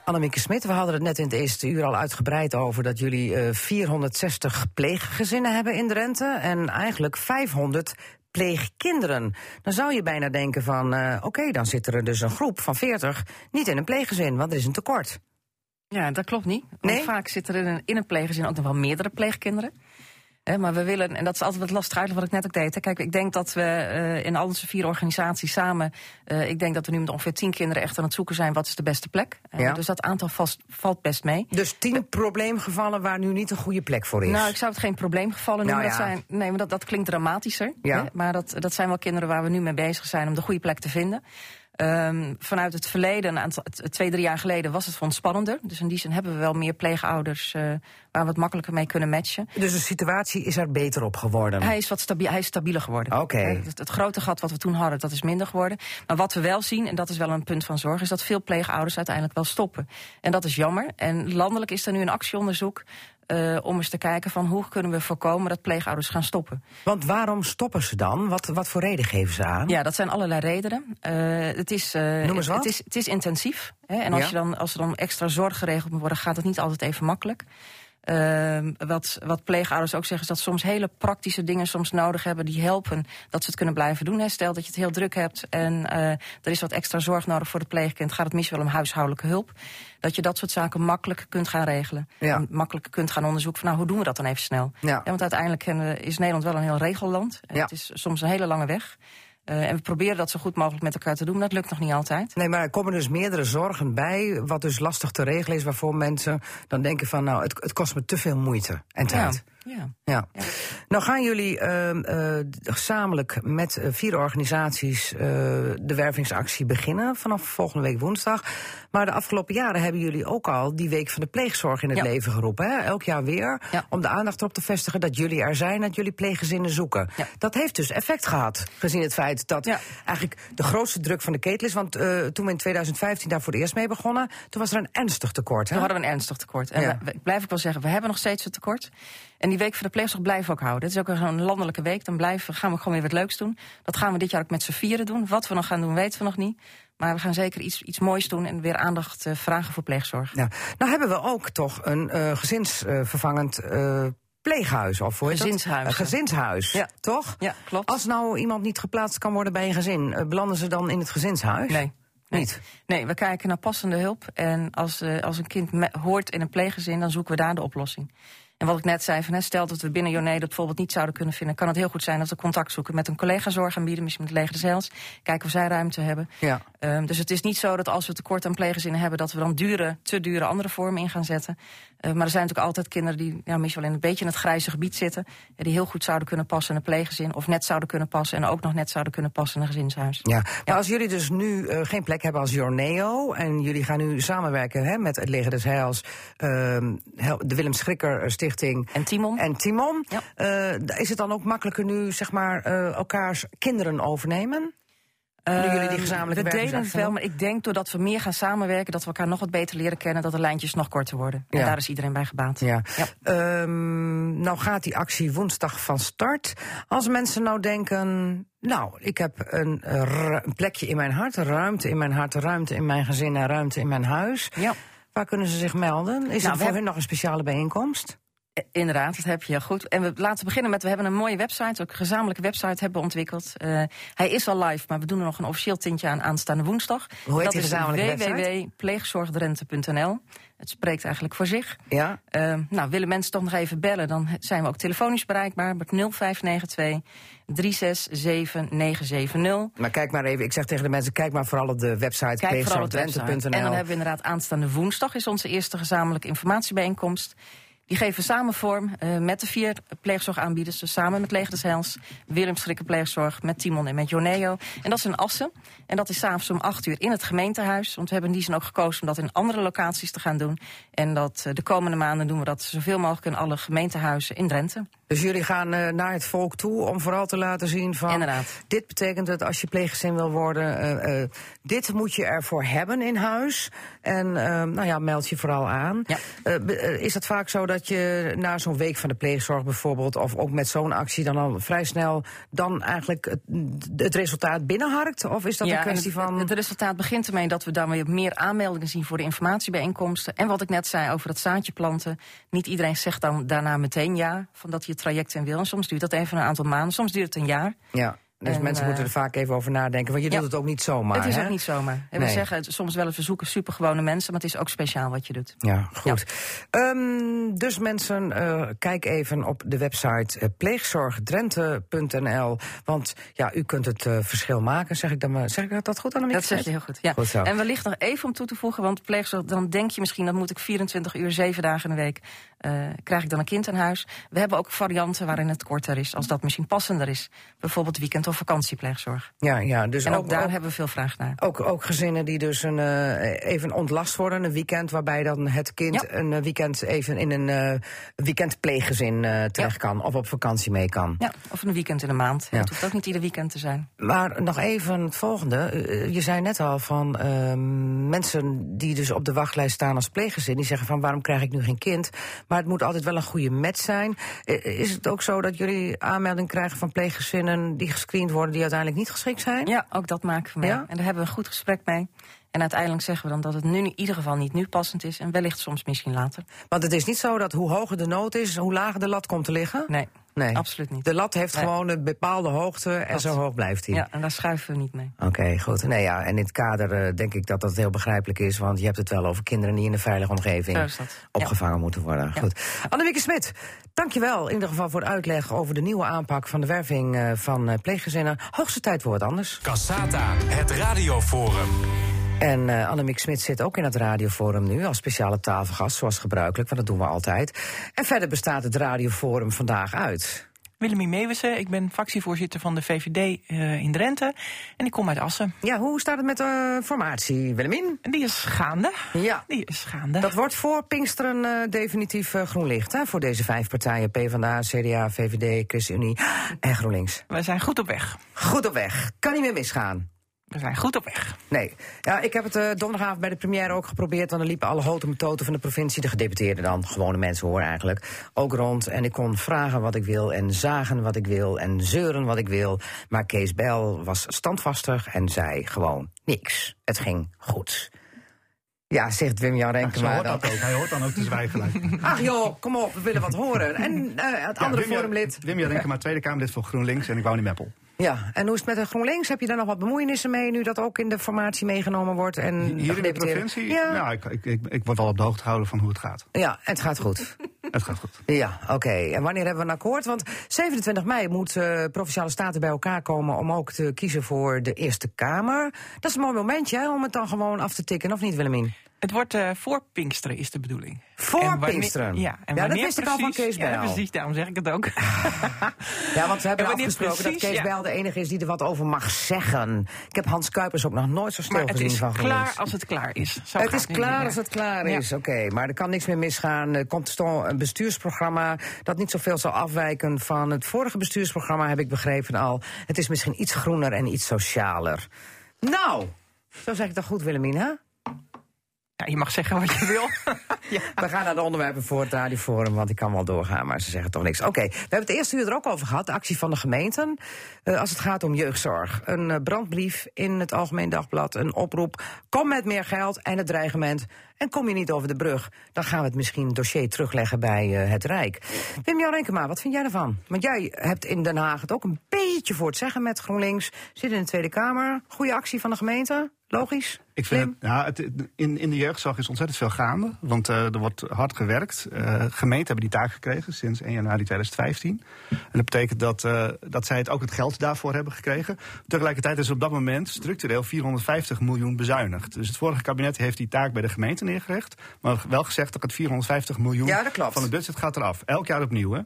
Annemieke Smit, we hadden het net in het eerste uur al uitgebreid over... dat jullie eh, 460 pleeggezinnen hebben in Drenthe... en eigenlijk 500 pleegkinderen. Dan zou je bijna denken van, eh, oké, dan zit er dus een groep van 40 niet in een pleeggezin, want er is een tekort. Ja, dat klopt niet. Want Nee? vaak zitten er in een, in een pleeggezin ook nog wel meerdere pleegkinderen. Maar we willen, en dat is altijd wat lastig uit wat ik net ook deed. Hè. Kijk, ik denk dat we eh, in al onze vier organisaties samen... eh, ik denk dat we nu met ongeveer tien kinderen echt aan het zoeken zijn... wat is de beste plek. Eh, Ja. Dus dat aantal vast, valt best mee. Dus 10 probleemgevallen waar nu niet een goede plek voor is. Nou, ik zou het geen probleemgevallen Nou noemen. ja. Dat, zijn, nee, maar dat, dat klinkt dramatischer. Ja. Hè? Maar dat, dat zijn wel kinderen waar we nu mee bezig zijn om de goede plek te vinden. Ehm, vanuit het verleden, een aantal, twee, drie jaar geleden, was het ons spannender. Dus in die zin hebben we wel meer pleegouders eh, waar we het makkelijker mee kunnen matchen. Dus de situatie is er beter op geworden. Hij is wat stabi hij is stabieler geworden. Oké. Het, het grote gat wat we toen hadden, dat is minder geworden. Maar wat we wel zien, en dat is wel een punt van zorg, is dat veel pleegouders uiteindelijk wel stoppen. En dat is jammer. En landelijk is er nu een actieonderzoek eh, om eens te kijken van hoe kunnen we voorkomen dat pleegouders gaan stoppen. Want waarom stoppen ze dan? Wat, wat voor reden geven ze aan? Ja, dat zijn allerlei redenen. Eh, het, is, eh, Noem eens wat. het, is, het is intensief. Hè? En als, Ja. je dan, als er dan extra zorg geregeld moet worden, gaat het niet altijd even makkelijk. Ehm, wat, wat pleegouders ook zeggen, is dat soms hele praktische dingen soms nodig hebben die helpen dat ze het kunnen blijven doen. Stel dat je het heel druk hebt en eh, er is wat extra zorg nodig voor het pleegkind, gaat het misschien wel om huishoudelijke hulp. Dat je dat soort zaken makkelijk kunt gaan regelen. Ja. En makkelijk kunt gaan onderzoeken van nou, hoe doen we dat dan even snel? Ja. want uiteindelijk eh, is Nederland wel een heel regelland. En. Het is soms een hele lange weg. Eh, en we proberen dat zo goed mogelijk met elkaar te doen, maar dat lukt nog niet altijd. Nee, maar er komen dus meerdere zorgen bij, wat dus lastig te regelen is, waarvoor mensen dan denken van, nou, het, het kost me te veel moeite en tijd. Ja. Ja. Nou gaan jullie eh, gezamenlijk met eh, vier organisaties eh, de wervingsactie beginnen vanaf volgende week woensdag. Maar de afgelopen jaren hebben jullie ook al die week van de pleegzorg in het Ja. leven geroepen. Hè? Elk jaar weer. Ja. Om de aandacht erop te vestigen dat jullie er zijn, dat jullie pleeggezinnen zoeken. Ja. Dat heeft dus effect gehad, gezien het feit dat Ja. eigenlijk de grootste druk van de ketel is. Want toen we in 2015 daar voor het eerst mee begonnen, toen was er een ernstig tekort. Hè? Toen hadden we een ernstig tekort. En Ja. we- blijf ik wel zeggen, we hebben nog steeds een tekort. En die week van de pleegzorg blijven we ook houden. Het is ook een landelijke week. Dan blijven, gaan we gewoon weer wat leuks doen. Dat gaan we dit jaar ook met z'n vieren doen. Wat we nog gaan doen, weten we nog niet. Maar we gaan zeker iets, iets moois doen en weer aandacht eh, vragen voor pleegzorg. Ja. Nou hebben we ook toch een eh, gezinsvervangend eh, pleeghuis. Of dat? Gezinshuis, Een gezinshuis, Ja. toch? Ja, klopt. Als nou iemand niet geplaatst kan worden bij een gezin, belanden ze dan in het gezinshuis? Nee. Nee. Niet? Nee, we kijken naar passende hulp. En als, als een kind hoort in een pleeggezin, dan zoeken we daar de oplossing. En wat ik net zei, van, hè, stel dat we binnen Jonee dat bijvoorbeeld niet zouden kunnen vinden, kan het heel goed zijn dat we contact zoeken met een collega zorgaanbieder, misschien met Leger de Zeils, kijken of zij ruimte hebben. Ja. Ehm, dus het is niet zo dat als we tekort aan pleeggezinnen hebben, dat we dan dure, te dure andere vormen in gaan zetten. Eh, maar er zijn natuurlijk altijd kinderen die ja, misschien wel in een beetje in het grijze gebied zitten, die heel goed zouden kunnen passen in een pleeggezin, of net zouden kunnen passen en ook nog net zouden kunnen passen in een gezinshuis. Ja, maar als jullie dus nu eh, geen plek hebben als Jorneo... en jullie gaan nu samenwerken hè, met het Leger des Heils... ehm, de Willem Schrikker Stichting En Timon? en Timon... Ja. eh, is het dan ook makkelijker nu, zeg maar, eh, elkaars kinderen overnemen? Nu jullie die gezamenlijke Ehm, We deden het wel, maar ik denk doordat we meer gaan samenwerken, dat we elkaar nog wat beter leren kennen, dat de lijntjes nog korter worden. En daar is iedereen bij gebaat. Ja. Ja. Ehm, nou gaat die actie woensdag van start. Als mensen nou denken, nou, ik heb een, eh, een plekje in mijn hart, ruimte in mijn hart, ruimte in mijn gezin en ruimte in mijn huis. Ja. Waar kunnen ze zich melden? Is we er voor hebben- hun nog een speciale bijeenkomst? Eh, Inderdaad, dat heb je goed. En we laten beginnen met, we hebben een mooie website, ook een gezamenlijke website hebben ontwikkeld. Eh, hij is al live, maar we doen er nog een officieel tintje aan aanstaande woensdag. Hoe heet dat die is www.pleegzorgdrenthe.nl. Het spreekt eigenlijk voor zich. Ja. Eh, nou, willen mensen toch nog even bellen, dan zijn we ook telefonisch bereikbaar met 0592 367 970. Maar kijk maar even, ik zeg tegen de mensen, kijk maar vooral op de website website. En dan pleegzorgdrenthe.nl. hebben we inderdaad aanstaande woensdag is onze eerste gezamenlijke informatiebijeenkomst. Die geven samen vorm eh, met de vier pleegzorgaanbieders. Dus samen met Leger des Heils, Willem Schrikken Pleegzorg, met Timon en met Joneo. En dat is in Assen. En dat is s'avonds om acht uur in het gemeentehuis. Want we hebben in die zin ook gekozen om dat in andere locaties te gaan doen. En dat eh, de komende maanden doen we dat zoveel mogelijk in alle gemeentehuizen in Drenthe. Dus jullie gaan eh, naar het volk toe om vooral te laten zien van... Inderdaad. dit betekent dat als je pleeggezin wil worden... dit moet je ervoor hebben in huis. En nou ja, meld je vooral aan. Ja. Is het vaak zo dat je na zo'n week van de pleegzorg bijvoorbeeld... of ook met zo'n actie dan al vrij snel... dan eigenlijk het, het resultaat binnenharkt? Of is dat een en kwestie het, van... Het resultaat begint ermee dat we dan weer meer aanmeldingen zien voor de informatiebijeenkomsten. En wat ik net zei over het zaadje planten. Niet iedereen zegt dan daarna meteen ja, van dat hij het traject in wil. En soms duurt dat even een aantal maanden, soms duurt het een jaar. ja, dus en, mensen eh, moeten er vaak even over nadenken. Want je ja. doet het ook niet zomaar, het is hè? ook niet zomaar. En Nee. we zeggen het soms wel eens, we zoeken supergewone mensen, maar het is ook speciaal wat je doet. Ja, goed. Ehm, dus mensen, eh, kijk even op de website eh, pleegzorgdrenthe.nl. Want ja, u kunt het eh, verschil maken, zeg ik dan maar. Zeg ik dat goed, Annemiek? Dat zeg je heel goed. Ja. Goed. En wellicht nog even om toe te voegen, want pleegzorg, dan denk je misschien, dan moet ik 24 uur, 7 dagen in de week, eh, krijg ik dan een kind aan huis. We hebben ook varianten waarin het korter is, als dat misschien passender is. Bijvoorbeeld weekend- of vakantiepleegzorg. Ja, ja, dus En ook, ook, daar ook, hebben we veel vraag naar. ook, ook gezinnen die dus een, eh, even ontlast worden, een weekend, waarbij dan het kind Ja. een eh, weekend even in een eh weekendpleeggezin eh, terecht kan of op vakantie mee kan. Ja, of een weekend in de maand. Ja. Het hoeft ook niet ieder weekend te zijn. Maar nog even het volgende. Je zei net al van ehm, mensen die dus op de wachtlijst staan als pleeggezin... die zeggen van waarom krijg ik nu geen kind? Maar het moet altijd wel een goede match zijn. Is het ook zo dat jullie aanmelding krijgen van pleeggezinnen... die gescreend worden die uiteindelijk niet geschikt zijn? Ja, ook dat maken we mee. Ja? En daar hebben we een goed gesprek mee. En uiteindelijk zeggen we dan dat het nu in ieder geval niet nu passend is. En wellicht soms misschien later. Want het is niet zo dat hoe hoger de nood is... hoe lager de lat komt te liggen? Nee, Nee. absoluut niet. De lat heeft Nee. gewoon een bepaalde hoogte en Dat. zo hoog blijft hij. Ja, en daar schuiven we niet mee. Oké, goed. Nee, ja, en in het kader eh, denk ik dat dat heel begrijpelijk is... want je hebt het wel over kinderen die in een veilige omgeving... Ja. opgevangen moeten worden. Goed. Annemieke Smit, dankjewel in ieder geval voor de uitleg... over de nieuwe aanpak van de werving eh, van eh, pleeggezinnen. Hoogste tijd voor wat anders. Cassata, het radioforum. En eh Annemiek Smit zit ook in het radioforum nu... als speciale tafelgast, zoals gebruikelijk, want dat doen we altijd. En verder bestaat het radioforum vandaag uit... Willemie Meeuwissen, ik ben fractievoorzitter van de VVD eh, in Drenthe. En ik kom uit Assen. Ja, hoe staat het met de formatie, Willemien? En die is gaande. Ja, Die is gaande. Dat wordt voor Pinksteren eh, definitief groen licht, hè? Voor deze vijf partijen: PvdA, CDA, VVD, ChristenUnie en GroenLinks. We zijn goed op weg. Goed op weg. Kan niet meer misgaan. We zijn goed op weg. Nee. Ja, ik heb het eh, donderdagavond bij de première ook geprobeerd. Want dan liepen alle houten metoten van de provincie, de gedeputeerden dan, gewone mensen hoor eigenlijk, ook rond. En ik kon vragen wat ik wil en zagen wat ik wil en zeuren wat ik wil. Maar Kees Bel was standvastig en zei gewoon niks. Het ging goed. Ja, zegt Wim-Jan Zo Renkema hoort dan. dat ook. Hij hoort dan ook te zwijgen. [LAUGHS] Ach joh, kom op, we willen wat horen. En eh, het andere Wim Jan- forumlid. Wim Jan maar Tweede Kamerlid voor GroenLinks en ik woon in Meppel. Ja, en hoe is het met de GroenLinks? Heb je daar nog wat bemoeienissen mee nu dat ook in de formatie meegenomen wordt? En Hier in de provincie, Ja, nou, ik, ik, ik, ik word wel op de hoogte gehouden van hoe het gaat. ja, het gaat goed. [LAUGHS] Het gaat goed. Ja, oké. En wanneer hebben we een akkoord? Want 27 mei moet eh Provinciale Staten bij elkaar komen om ook te kiezen voor de Eerste Kamer. Dat is een mooi momentje hè, om het dan gewoon af te tikken, of niet Willemien? Het wordt eh, voor Pinksteren is de bedoeling. Voor wanneer- Pinksteren? Ja, en Ja, dat wist ik al van Kees Bijl. Ja, precies, daarom zeg ik het ook. Ja, want we [LAUGHS] hebben afgesproken dat Kees ja. Bijl de enige is die er wat over mag zeggen. Ik heb Hans Kuipers ook nog nooit zo stil maar het gezien is van klaar als het klaar is. Zo Het is klaar als het klaar Ja. is, oké. Maar er kan niks meer misgaan. Er komt een bestuursprogramma dat niet zoveel zal afwijken van het vorige bestuursprogramma, heb ik begrepen al. Het is misschien iets groener en iets socialer. Nou, zo zeg ik dat goed, Willemien, hè? Ja, je mag zeggen wat je [LAUGHS] wil. We gaan naar de onderwerpen voor het radioforum, want ik kan wel doorgaan, maar ze zeggen toch niks. Oké, we hebben het eerste uur er ook over gehad, de actie van de gemeenten. eh, als het gaat om jeugdzorg. Een eh, brandbrief in het Algemeen Dagblad, een oproep. Kom met meer geld en het dreigement. En kom je niet over de brug, dan gaan we het misschien dossier terugleggen bij eh, het Rijk. Wim-Jan Renkema, wat vind jij ervan? Want jij hebt in Den Haag het ook een beetje voor het zeggen met GroenLinks. Zit in de Tweede Kamer. Goede actie van de gemeente, logisch. Ik vind, ja, het, in, in de jeugdzorg is ontzettend veel gaande. Want eh, er wordt hard gewerkt. Eh gemeenten hebben die taak gekregen sinds 1 januari 2015. En dat betekent dat, eh, dat zij het ook het geld daarvoor hebben gekregen. Tegelijkertijd is op dat moment structureel 450 miljoen bezuinigd. Dus het vorige kabinet heeft die taak bij de gemeente neergelegd. Maar wel gezegd dat het 450 miljoen Ja, dat klopt. van het budget gaat eraf. Elk jaar opnieuw. Hè?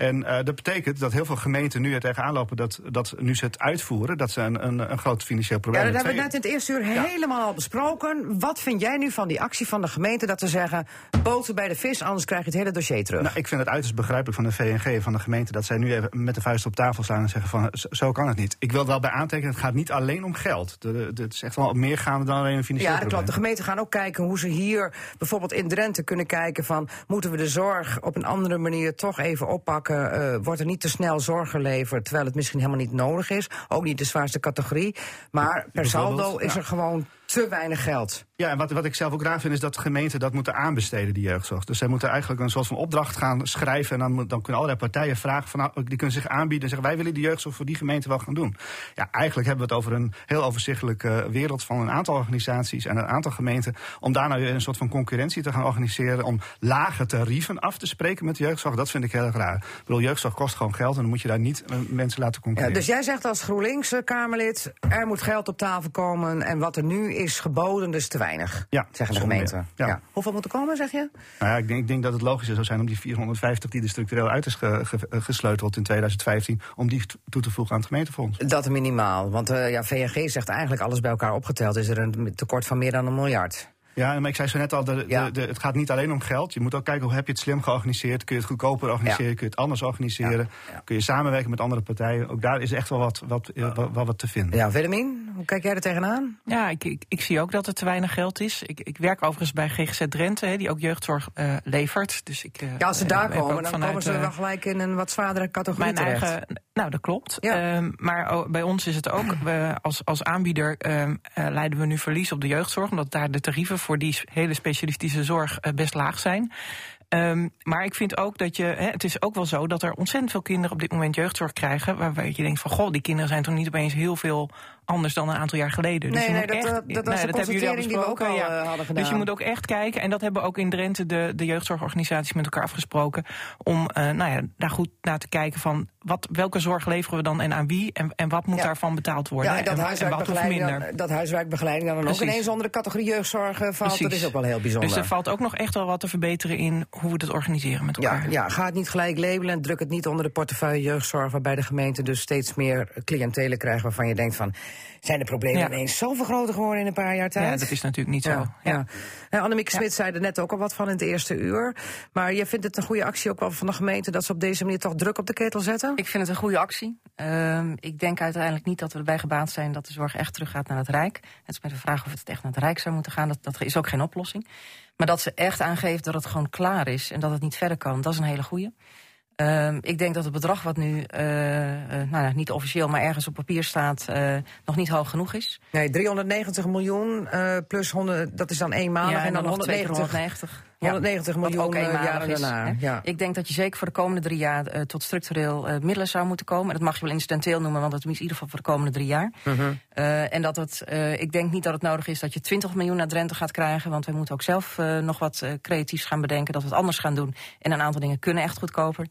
En eh, dat betekent dat heel veel gemeenten nu er tegenaan lopen dat, dat nu ze het uitvoeren, dat ze een, een, een groot financieel Ja, probleem dat hebben we net in het eerste uur helemaal al besproken. Wat vind jij nu van die actie van de gemeente dat ze zeggen... boter bij de vis, anders krijg je het hele dossier terug? Nou, ik vind het uiterst begrijpelijk van de VNG en van de gemeente dat zij nu even met de vuist op tafel slaan en zeggen van zo, kan het niet. Ik wil wel bij aantekenen, het gaat niet alleen om geld. Het is echt wel meer gaande dan alleen een financieel ja, dat klopt. De probleem. gemeenten gaan ook kijken hoe ze hier bijvoorbeeld in Drenthe kunnen kijken van... moeten we de zorg op een andere manier toch even oppakken? Eh, wordt er niet te snel zorg geleverd, terwijl het misschien helemaal niet nodig is? Ook niet de zwaarste categorie. Maar per saldo is ja. er gewoon te weinig geld. Ja, en wat, wat ik zelf ook raar vind is dat de gemeenten dat moeten aanbesteden, die jeugdzorg. Dus zij moeten eigenlijk een soort van opdracht gaan schrijven. En dan, moet- dan kunnen allerlei partijen vragen, van, nou, die kunnen zich aanbieden en zeggen wij willen die jeugdzorg voor die gemeente wel gaan doen. Ja, eigenlijk hebben we het over een heel overzichtelijke wereld van een aantal organisaties en een aantal gemeenten. Om daar nou weer een soort van concurrentie te gaan organiseren. Om lage tarieven af te spreken met de jeugdzorg. Dat vind ik heel erg raar. Ik bedoel, jeugdzorg kost gewoon geld en dan moet je daar niet eh, mensen laten Ja, concurreren. dus jij zegt als GroenLinks-Kamerlid... er moet geld op tafel komen en wat er nu is geboden, dus te weinig. Ja, zeggen de gemeenten. meer. Ja. Ja. Hoeveel moet er komen, zeg je? Nou ja, ik, denk, ik denk dat het logischer zou zijn om die 450 die er structureel uit is ge- ge- gesleuteld in 2015, om die toe te voegen aan het gemeentefonds. Dat minimaal. Want eh, ja, VNG zegt eigenlijk alles bij elkaar opgeteld... is er een tekort van meer dan een miljard. Ja, maar ik zei zo net al, de, Ja. de, de- het gaat niet alleen om geld. Je moet ook kijken hoe heb je het slim georganiseerd. Kun je het goedkoper organiseren? Ja. Kun je het anders organiseren? Ja, ja. Kun je samenwerken met andere partijen? Ook daar is echt wel wat, wat, eh, wat, wat, te vinden. Ja, Willemien, hoe kijk jij er tegenaan? Ja, ik, ik, ik zie ook dat er te weinig geld is. Ik, ik werk overigens bij GGZ Drenthe, hè, die ook jeugdzorg eh, levert. Dus ik, eh, Ja, als ze daar komen, dan vanuit, komen ze wel gelijk in een wat zwaardere categorie mijn terecht. eigen. Nou, dat klopt. Ja. Ehm, maar bij ons is het ook. [CLEARS THROAT] We, als, als aanbieder ehm, eh, leiden we nu verlies op de jeugdzorg. Omdat daar de tarieven voor die hele specialistische zorg eh, best laag zijn. Ehm, maar ik vind ook dat je. Het is ook wel zo dat er ontzettend veel kinderen op dit moment jeugdzorg krijgen. Waarbij je denkt van goh, die kinderen zijn toch niet opeens heel veel anders dan een aantal jaar geleden. Nee, je nee, dat, echt- eh, dat was nee, de hebben jullie al die we ook al ja. eh, hadden gedaan. Dus je moet ook echt kijken, en dat hebben ook in Drenthe de, de jeugdzorgorganisaties met elkaar afgesproken. Om eh, nou ja, daar goed naar te kijken van wat, welke zorg leveren we dan en aan wie en, en wat moet Ja. daarvan betaald worden. ja, en dat, en, wat of huiswerkbegeleiding minder. dan, dat huiswerkbegeleiding dan, ook ineens onder de categorie jeugdzorg eh, valt. Dat is ook wel heel bijzonder. Dus er valt ook nog echt wel wat te verbeteren in hoe we het organiseren met elkaar. Ja, ja, ga het niet gelijk labelen en druk het niet onder de portefeuille jeugdzorg... waarbij de gemeente dus steeds meer cliëntelen krijgt... waarvan je denkt van, zijn de problemen Ja. ineens zoveel groter geworden in een paar jaar tijd? Ja, dat is natuurlijk niet zo. Ja, Annemiek Smit zei er net ook al wat van in het eerste uur. Maar je vindt het een goede actie ook wel van de gemeente... dat ze op deze manier toch druk op de ketel zetten? Ik vind het een goede actie. Ehm, ik denk uiteindelijk niet dat we erbij gebaat zijn dat de zorg echt teruggaat naar het Rijk. Het is met de vraag of het echt naar het Rijk zou moeten gaan. Dat, dat is ook geen oplossing. Maar dat ze echt aangeeft dat het gewoon klaar is en dat het niet verder kan, dat is een hele goede. Ehm, ik denk dat het bedrag wat nu, eh, eh, nou ja, niet officieel, maar ergens op papier staat, eh, nog niet hoog genoeg is. Nee, 390 miljoen plus 100, dat is dan eenmalig. ja, en dan nog twee keer 190, 190. 190 Wat miljoen eh, jaren is, daarna. Ja. Ik denk dat je zeker voor de komende drie jaar eh, tot structureel eh, middelen zou moeten komen. En dat mag je wel incidenteel noemen, want dat is in ieder geval voor de komende drie jaar. Mhm. En dat het, ik denk niet dat het nodig is dat je 20 miljoen naar Drenthe gaat krijgen. Want we moeten ook zelf nog wat creatiefs gaan bedenken. Dat we het anders gaan doen. En een aantal dingen kunnen echt goedkoper.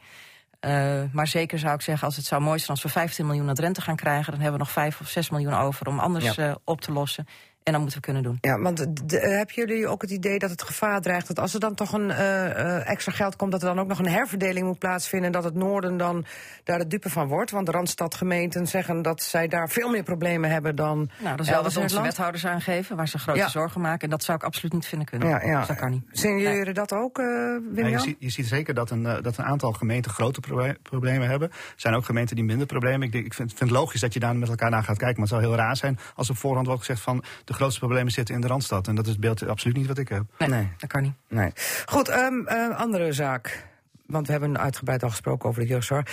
Maar zeker zou ik zeggen, als het zou mooi zijn als we 15 miljoen naar Drenthe gaan krijgen. Dan hebben we nog 5 of 6 miljoen over om anders Ja. op te lossen. En dan moeten we kunnen doen. Ja, want eh, hebben jullie ook het idee dat het gevaar dreigt dat als er dan toch een eh, eh, extra geld komt, dat er dan ook nog een herverdeling moet plaatsvinden en dat het noorden dan daar de dupe van wordt? Want de Randstadgemeenten zeggen dat zij daar veel meer problemen hebben dan. Nou, dat is wel wat onze land. wethouders aangeven, waar ze grote Ja. zorgen maken. En dat zou ik absoluut niet vinden kunnen. Ja, ja. Dus dat kan niet. Zien jullie dat ook, eh Wim Ja, je, ziet, je ziet zeker dat een, dat een aantal gemeenten grote proble- problemen hebben. Er zijn ook gemeenten die minder problemen. Ik, denk, ik vind, vind het logisch dat je daar met elkaar naar gaat kijken. Maar het zou heel raar zijn als op voorhand wordt gezegd van de grootste problemen zitten in de Randstad. En dat is het beeld absoluut niet wat ik heb. Nee, Nee. dat kan niet. Nee. Goed, ehm, eh, andere zaak. Want we hebben uitgebreid al gesproken over de jeugdzorg.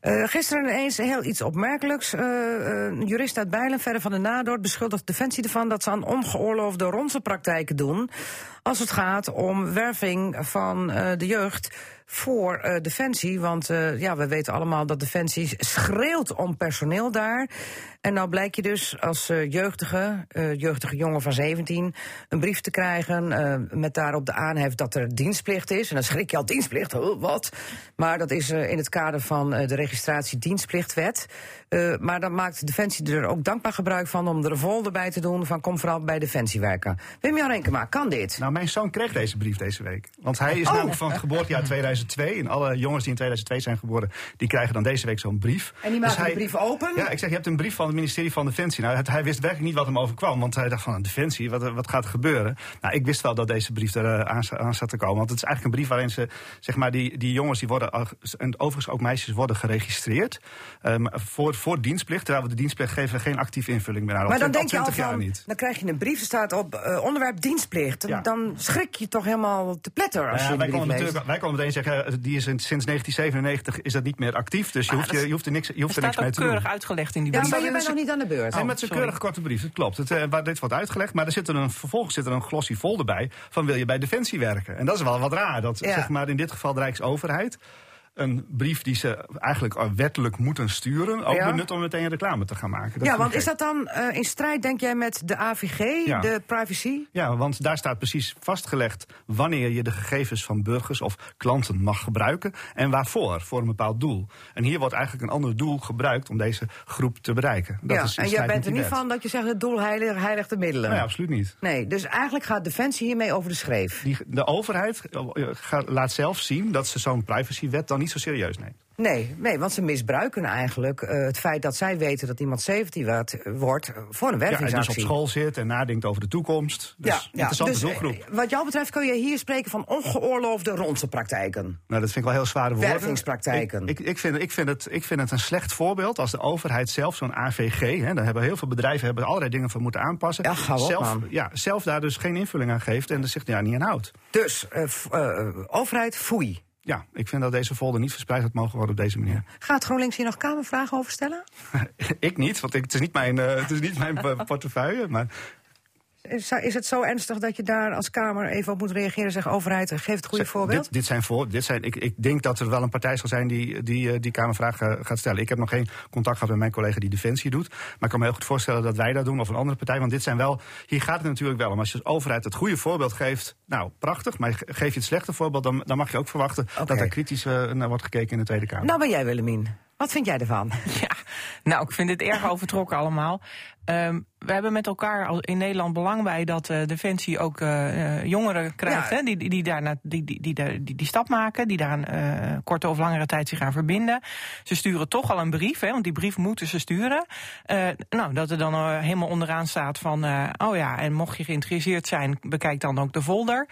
Eh, gisteren ineens heel iets opmerkelijks. Eh, eh, een jurist uit Bijlen, verder van de Nadoort, beschuldigt Defensie ervan dat ze aan ongeoorloofde ronsenpraktijken doen. Als het gaat om werving van eh, de jeugd voor eh, Defensie. Want eh, ja, we weten allemaal dat Defensie schreeuwt om personeel daar. En nou blijkt je dus als eh, jeugdige, jeugdige jongen van 17, een brief te krijgen met daarop de aanhef dat er dienstplicht is. En dan schrik je al dienstplicht, wat? Maar dat is in het kader van de registratie dienstplichtwet. Maar dan maakt Defensie er ook dankbaar gebruik van om er een folder bij te doen van kom vooral bij Defensie werken. Wim-Jan Renkema, kan dit? Nou, mijn zoon kreeg deze brief deze week. Want hij is Oh. namelijk van het geboortejaar 2002. En alle jongens die in 2002 zijn geboren, die krijgen dan deze week zo'n brief. En die Dus maken de hij- brief open? Ja, ik zeg, je hebt een brief van het ministerie van Defensie. Nou, het- hij wist werkelijk niet wat hem overkwam. Want hij dacht van, Defensie, wat, wat gaat er gebeuren? Nou, ik wist wel dat deze brief er eh, aan, aan zat te komen. Want het is eigenlijk een brief waarin ze, zeg maar, die, die jongens, die worden, al- en overigens ook meisjes, worden geregistreerd. ehm, voor, voor dienstplicht. Terwijl we de dienstplicht geven geen actieve invulling meer aan. Maar dan denk je al 20 jaar van, niet. dan krijg je een brief, er staat op eh, onderwerp dienstplicht. Dan, Ja. dan schrik je toch helemaal te pletter als Nou ja, je wij, leest. natuurlijk, wij konden meteen zeggen, die is in, sinds 1997 is dat niet meer actief. Dus je, Maar hoeft, dat je, is- je hoeft er niks, je hoeft er niks staat mee ook te doen. keurig uitgelegd in die Ja, brief. maar dat je bent is- nog niet aan de beurt. En met zijn sorry. keurige korte brief, dat klopt. Het, eh, waar dit wordt uitgelegd, maar er zit er een, vervolgens zit er een glossy folder bij van wil je bij Defensie werken. En dat is wel wat raar, dat Ja. zeg maar in dit geval de Rijksoverheid een brief die ze eigenlijk wettelijk moeten sturen, ook Ja. benut om meteen reclame te gaan maken. Dat ja, want is dat dan eh, in strijd, denk jij, met de AVG, Ja. de privacy? Ja, want daar staat precies vastgelegd wanneer je de gegevens van burgers of klanten mag gebruiken en waarvoor, voor een bepaald doel. En hier wordt eigenlijk een ander doel gebruikt om deze groep te bereiken. Dat ja, is en jij bent er niet van dat je zegt het doel heilig, heiligt de middelen. Nee, absoluut niet. Nee, dus eigenlijk gaat Defensie hiermee over de schreef. Die, de overheid eh, laat zelf zien dat ze zo'n privacywet dan niet zo serieus neemt. Nee, nee, want ze misbruiken eigenlijk eh, het feit dat zij weten dat iemand 17 wordt, wordt eh, voor een Ja, en dus wervingsactie. op school zit en nadenkt over de toekomst. Dus interessante dus, eh, doelgroep. Wat jou betreft kun je hier spreken van ongeoorloofde ronsenpraktijken. Nou, dat vind ik wel heel zware woorden. Wervingspraktijken. Ik, ik, ik, vind, ik, vind het, ik vind het een slecht voorbeeld als de overheid zelf zo'n AVG... Hè, daar hebben heel veel bedrijven hebben allerlei dingen voor moeten aanpassen... Ja, hou op, zelf, man. ja, zelf daar dus geen invulling aan geeft en er zich ja, niet aan houdt. Dus, eh, eh, overheid, foei. Ja, ik vind dat deze folder niet verspreid had mogen worden op deze manier. Gaat GroenLinks hier nog Kamervragen over stellen? [LAUGHS] ik niet, want ik, het is niet mijn, eh, het is niet mijn eh, portefeuille. Maar Is, is het zo ernstig dat je daar als Kamer even op moet reageren en zeggen... overheid, geef het goede Zeg, voorbeeld? Dit, dit zijn voor, dit zijn, ik, ik denk dat er wel een partij zal zijn die die, eh, die Kamervraag eh, gaat stellen. Ik heb nog geen contact gehad met mijn collega die Defensie doet. Maar ik kan me heel goed voorstellen dat wij dat doen of een andere partij. Want dit zijn wel, hier gaat het natuurlijk wel om. Als je als overheid het goede voorbeeld geeft, nou prachtig. Maar ge- geef je het slechte voorbeeld, dan, dan mag je ook verwachten dat er kritisch eh, naar wordt gekeken in de Tweede Kamer. Nou ben jij, Willemien. Wat vind jij ervan? [LAUGHS] Ja, nou, ik vind het erg overtrokken allemaal. Ehm, we hebben met elkaar al in Nederland belang bij dat eh, Defensie ook eh, eh, jongeren krijgt. Ja. Hè, die, die, die, daar na- die, die, die, die, stap maken, die daar een korte of langere tijd zich aan verbinden. Ze sturen toch al een brief, hè, want die brief moeten ze sturen. Nou, dat er dan helemaal onderaan staat van, oh ja, en mocht je geïnteresseerd zijn, bekijk dan ook de folder.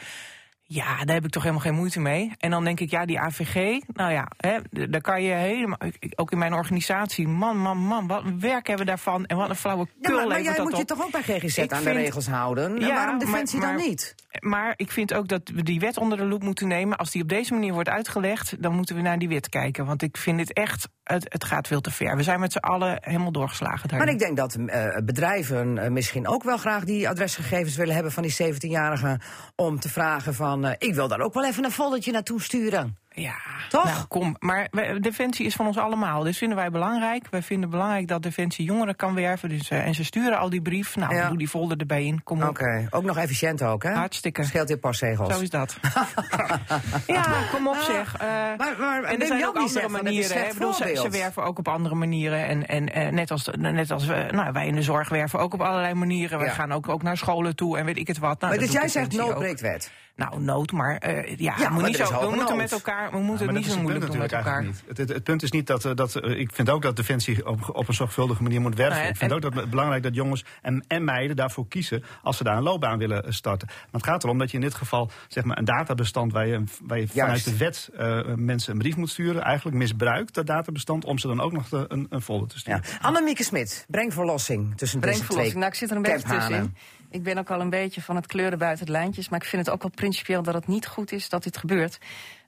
Ja, daar heb ik toch helemaal geen moeite mee. En dan denk ik, ja, die AVG, nou ja, hè, daar kan je helemaal, ook in mijn organisatie, man, man, man, wat een werk hebben we daarvan en wat een flauwe Ja, kul maar, maar levert jij dat moet je toch ook bij GGZ Ik aan de regels houden? En Ja, waarom maar- Defensie dan maar- niet? Maar ik vind ook dat we die wet onder de loep moeten nemen. Als die op deze manier wordt uitgelegd, dan moeten we naar die wet kijken. Want ik vind het echt, het, het gaat veel te ver. We zijn met z'n allen helemaal doorgeslagen daarin. Maar ik denk dat eh, bedrijven eh, misschien ook wel graag die adresgegevens willen hebben van die 17-jarigen. Om te vragen van van... eh, ik wil daar ook wel even een foldertje naartoe sturen. Ja, Toch? Nou, kom. Maar Defensie is van ons allemaal. Dus vinden wij belangrijk. Wij vinden belangrijk dat Defensie jongeren kan werven. Dus, eh, en ze sturen al die brief. Nou, Ja. doe die folder erbij in. Kom Oké, op. ook nog efficiënt ook, hè? Hartstikke. Scheelt in postzegels. Zo is dat. [LAUGHS] ja, kom op zeg. Eh, Maar, maar en er zijn ook andere zegt manieren. hè. bedoel, ze, werven ook op andere manieren. En, en eh, net als, net als we, nou, wij in de zorg werven ook op allerlei manieren. We Ja. gaan ook, ook naar scholen toe en weet ik het wat. Nou, Maar dat dus jij zegt Defensie Nou, nood, maar eh, ja, Ja, moet maar niet is zo, we moeten nood. met elkaar, we moeten het niet zo moeilijk punt doen met natuurlijk elkaar. eigenlijk niet. Het, het, het punt is niet dat, eh, dat eh, ik vind ook dat Defensie op, op een zorgvuldige manier moet werven. Nou, ik vind en- ook dat het belangrijk dat jongens en, en meiden daarvoor kiezen als ze daar een loopbaan willen starten. Maar het gaat erom dat je in dit geval zeg maar, een databestand waar je, waar je vanuit de wet eh, mensen een brief moet sturen, eigenlijk misbruikt dat databestand om ze dan ook nog de, een, een folder te Ja. sturen. Annemieke Smit, breng verlossing tussen deze Brengverlossing. twee Nou, ik zit er een beetje tussenin. Ik ben ook al een beetje van het kleuren buiten het lijntjes. Maar ik vind het ook wel principieel dat het niet goed is dat dit gebeurt.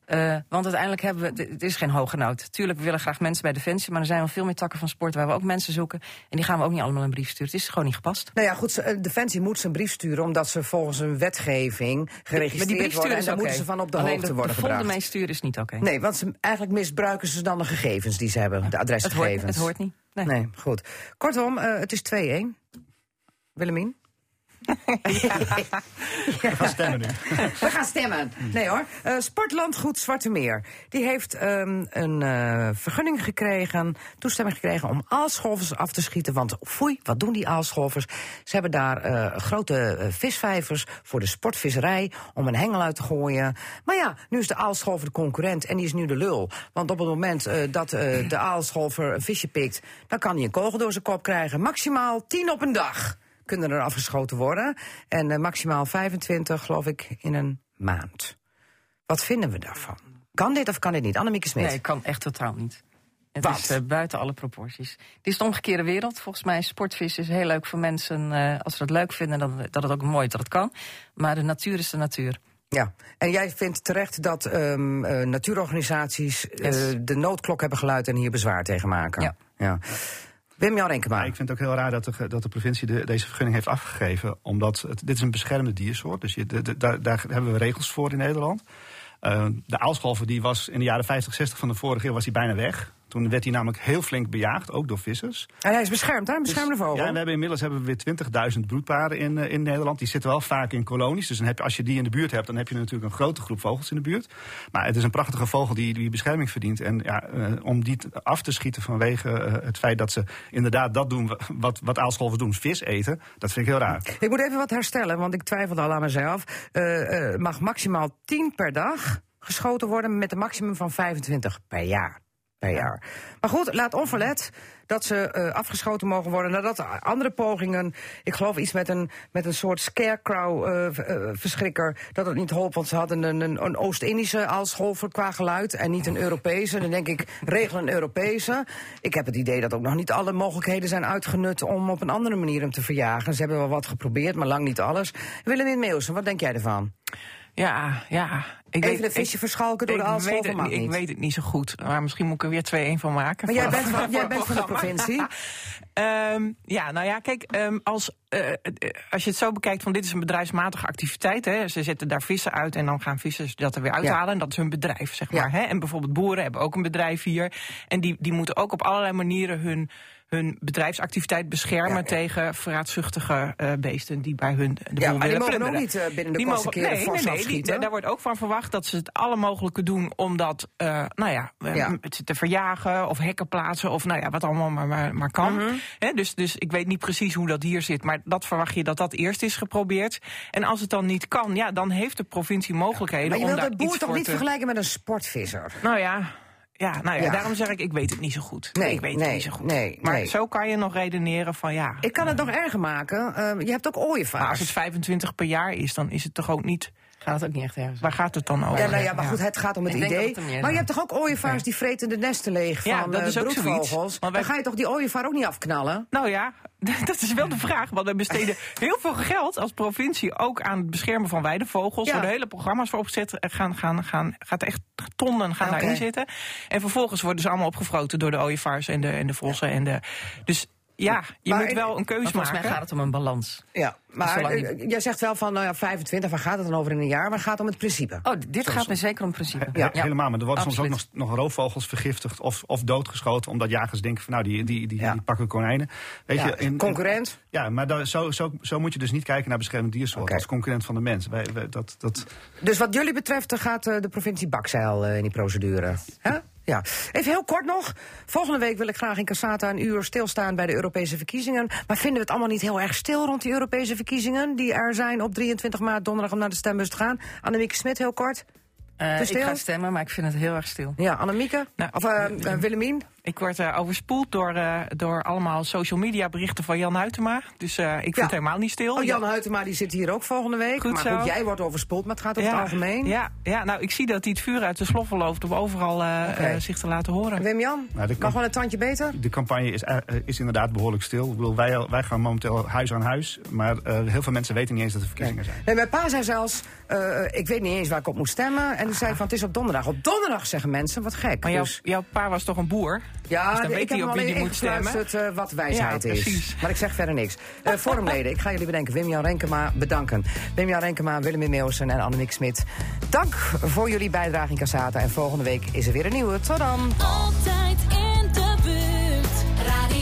Eh, want uiteindelijk hebben we. Het is geen hoge nood. Tuurlijk, we willen graag mensen bij Defensie. Maar er zijn wel veel meer takken van sport waar we ook mensen zoeken. En die gaan we ook niet allemaal een brief sturen. Het is gewoon niet gepast. Nou ja, goed, ze- eh, Defensie moet zijn brief sturen... omdat ze volgens een wetgeving maar die geregistreerd worden... sturen en daar oké. moeten ze van op de Alleen hoogte de, worden de gebracht. meesturen is niet oké. Nee, want ze, eigenlijk misbruiken ze dan de gegevens die ze hebben, de het, hoort, adresgegevens. het hoort niet. Nee. Nee, goed. Kortom, eh, het is 2-1. Willemien? [LAUGHS] We gaan stemmen nu. We gaan stemmen. Nee hoor. Eh, Sportlandgoed Zwarte Meer. Die heeft ehm, een eh, vergunning gekregen, toestemming gekregen om aalscholvers af te schieten. Want foei, wat doen die aalscholvers? Ze hebben daar eh, grote visvijvers voor de sportvisserij om een hengel uit te gooien. Maar ja, nu is de aalscholver de concurrent en die is nu de lul. Want op het moment dat de aalscholver een visje pikt, dan kan hij een kogel door zijn kop krijgen. Maximaal 10 op een dag kunnen er afgeschoten worden. En eh, maximaal 25, geloof ik, in een maand. Wat vinden we daarvan? Kan dit of kan dit niet? Annemieke Smit. Nee, kan echt totaal niet. Het Wat? is eh, buiten alle proporties. Het is de omgekeerde wereld. Volgens mij is sportvissen is heel leuk voor mensen. eh, als ze dat leuk vinden, dan, dat het ook mooi dat het kan. Maar de natuur is de natuur. Ja, en jij vindt terecht dat ehm, eh, natuurorganisaties Yes. de noodklok hebben geluid en hier bezwaar tegen maken. Ja. ja. Wim-Jan Ja, Renkema. ik vind het ook heel raar dat de, dat de provincie de, deze vergunning heeft afgegeven. Omdat dit is een beschermde diersoort. Dus je, daar, daar hebben we regels voor in Nederland. Eh, de aalscholver die was in de jaren 50, 60 van de vorige eeuw was die bijna weg. Toen werd hij namelijk heel flink bejaagd, ook door vissers. En hij is beschermd, hè? Een beschermde vogel. Ja, en we hebben inmiddels hebben we weer 20.000 broedparen in, eh, in Nederland. Die zitten wel vaak in kolonies. Dus dan heb je, als je die in de buurt hebt, dan heb je natuurlijk een grote groep vogels in de buurt. Maar het is een prachtige vogel die, die bescherming verdient. En ja, eh, om die af te schieten vanwege eh, het feit dat ze inderdaad dat doen wat, wat aalscholvers doen, vis eten, dat vind ik heel raar. Ik moet even wat herstellen, want ik twijfelde al aan mezelf. Mag maximaal 10 per dag geschoten worden met een maximum van 25 per jaar. Per jaar. Maar goed, laat onverlet dat ze eh, afgeschoten mogen worden nadat andere pogingen, ik geloof iets met een, met een soort scarecrow eh, eh, verschrikker, dat het niet holp, want ze hadden een, een, een Oost-Indische aalscholver qua geluid en niet een Europese. Dan denk ik, regel een Europese. Ik heb het idee dat ook nog niet alle mogelijkheden zijn uitgenut om op een andere manier hem te verjagen. Ze hebben wel wat geprobeerd, maar lang niet alles. Willem Meeuwsen, wat denk jij ervan? Ja, ja. Ik Even weet- een visje ik- verschalken door de het mag niet, niet. Ik weet het niet zo goed. Maar misschien moet ik er weer 2-1 van maken. Maar jij bent van, [LAUGHS] jij het bent van de provincie. [LAUGHS] Ehm, ja, nou ja, kijk, ehm, als, eh, eh, als je het zo bekijkt van dit is een bedrijfsmatige activiteit. Hè, ze zetten daar vissen uit en dan gaan vissers dat er weer uithalen. En dat is hun bedrijf, zeg Ja. maar. Hè. En bijvoorbeeld boeren hebben ook een bedrijf hier. En die, die moeten ook op allerlei manieren hun, hun bedrijfsactiviteit beschermen Ja, tegen vraatzuchtige eh, beesten die bij hun de Ja, boel maar die mogen ook plunderen. niet eh, binnen de kortste keren nee, nee, nee, die- daar wordt ook van verwacht dat ze het alle mogelijke doen om dat, eh, nou ja, te verjagen of hekken plaatsen of nou ja, wat allemaal maar, maar, maar kan. Mhm. Dus, dus ik weet niet precies hoe dat hier zit, maar dat verwacht je dat dat eerst is geprobeerd. En als het dan niet kan, ja, dan heeft de provincie mogelijkheden Maar je om wilt daar de boer iets toch voor niet vergelijken met een sportvisser? Nou ja. Ja, nou ja, Ja. daarom zeg ik, ik weet het niet zo goed. Nee, ik weet nee, het niet zo goed. nee, maar nee. zo kan je nog redeneren van ja. Ik kan het nog erger maken. Eh, je hebt ook Maar als ooievaars. het 25 per jaar is, dan is het toch ook niet. Gaat het ook niet echt ergens. Waar gaat het dan over? Ja, nou ja, maar goed, het gaat om het Ik idee. het Maar je hebt toch ook ooievaars die vreten de nesten leeg Ja, van dat eh, is ook zoiets. broedvogels? Wij- Dan ga je toch die ooievaar ook niet afknallen? Nou ja, [LAUGHS] dat is wel de vraag. Want we besteden heel veel geld als provincie ook aan het beschermen van weidevogels. Ja. Er worden hele programma's voor opgezet. Er gaan, gaan, gaan, gaat echt tonnen gaan Oké. daarin zitten. En vervolgens worden ze allemaal opgefroten door de ooievaars en de, en de vossen. En de, dus Ja, je Maar moet wel een keuze Maar volgens maken. mij gaat het om een balans. Ja, maar die- eh, jij zegt wel van nou ja, 25, waar gaat het dan over in een jaar? Maar het gaat om het principe. Oh, dit gaat me zeker om principe. He- Helemaal, maar er worden soms ook nog, nog roofvogels vergiftigd of, of doodgeschoten... omdat jagers denken van nou, die, die, die, Ja. die pakken konijnen. Weet Ja, je, in- in- concurrent. ja, maar daar- zo, zo, zo moet je dus niet kijken naar beschermde diersoorten... Oké. als concurrent van de mens. Wij, wij- dat, dat, Dus wat jullie betreft eh, gaat eh, de provincie Bakzeil eh, in die procedure. Hè? Ja. Even heel kort nog. Volgende week wil ik graag in Cassata een uur stilstaan bij de Europese verkiezingen. Maar vinden we het allemaal niet heel erg stil rond die Europese verkiezingen... die er zijn op 23 maart donderdag om naar de stembus te gaan? Annemieke Smit, heel kort. Te ik ga stemmen, maar ik vind het heel erg stil. Ja, Annemieke? Nou, of eh, Willemien? Ik word eh, overspoeld door, eh, door allemaal social media berichten van Jan Huytema. Dus eh, ik vind Ja. het helemaal niet stil. Oh, Jan Ja. Huytema die zit hier ook volgende week. Goed maar zo. goed, jij wordt overspoeld, maar het gaat over het algemeen. Ja, ja, nou, ik zie dat hij het vuur uit de sloffen loopt om overal eh, eh, zich te laten horen. Wim-Jan, Nou, mag wel een tandje beter? de campagne is, is inderdaad behoorlijk stil. Ik bedoel, wij, wij gaan momenteel huis aan huis. Maar eh, heel veel mensen weten niet eens dat er verkiezingen zijn. Nee, mijn pa zei zelfs, eh, ik weet niet eens waar ik op moet stemmen. En die zei van, het is op donderdag. Op donderdag zeggen mensen, wat gek. Maar jouw, Dus- jouw pa was toch een boer? Ja, Dus dan ik weet heb hij hem op wie alleen die moet stemmen. ingefluisterd eh, wat wijsheid Ja, is. Maar ik zeg verder niks. Eh forumleden, ik ga jullie bedenken. Wim-Jan Renkema bedanken. Wim-Jan Renkema, Willem Meeuwsen en Annemiek Smit. Dank voor jullie bijdrage in Cassata. En volgende week is er weer een nieuwe. Tot dan. Altijd in de buurt. Radio.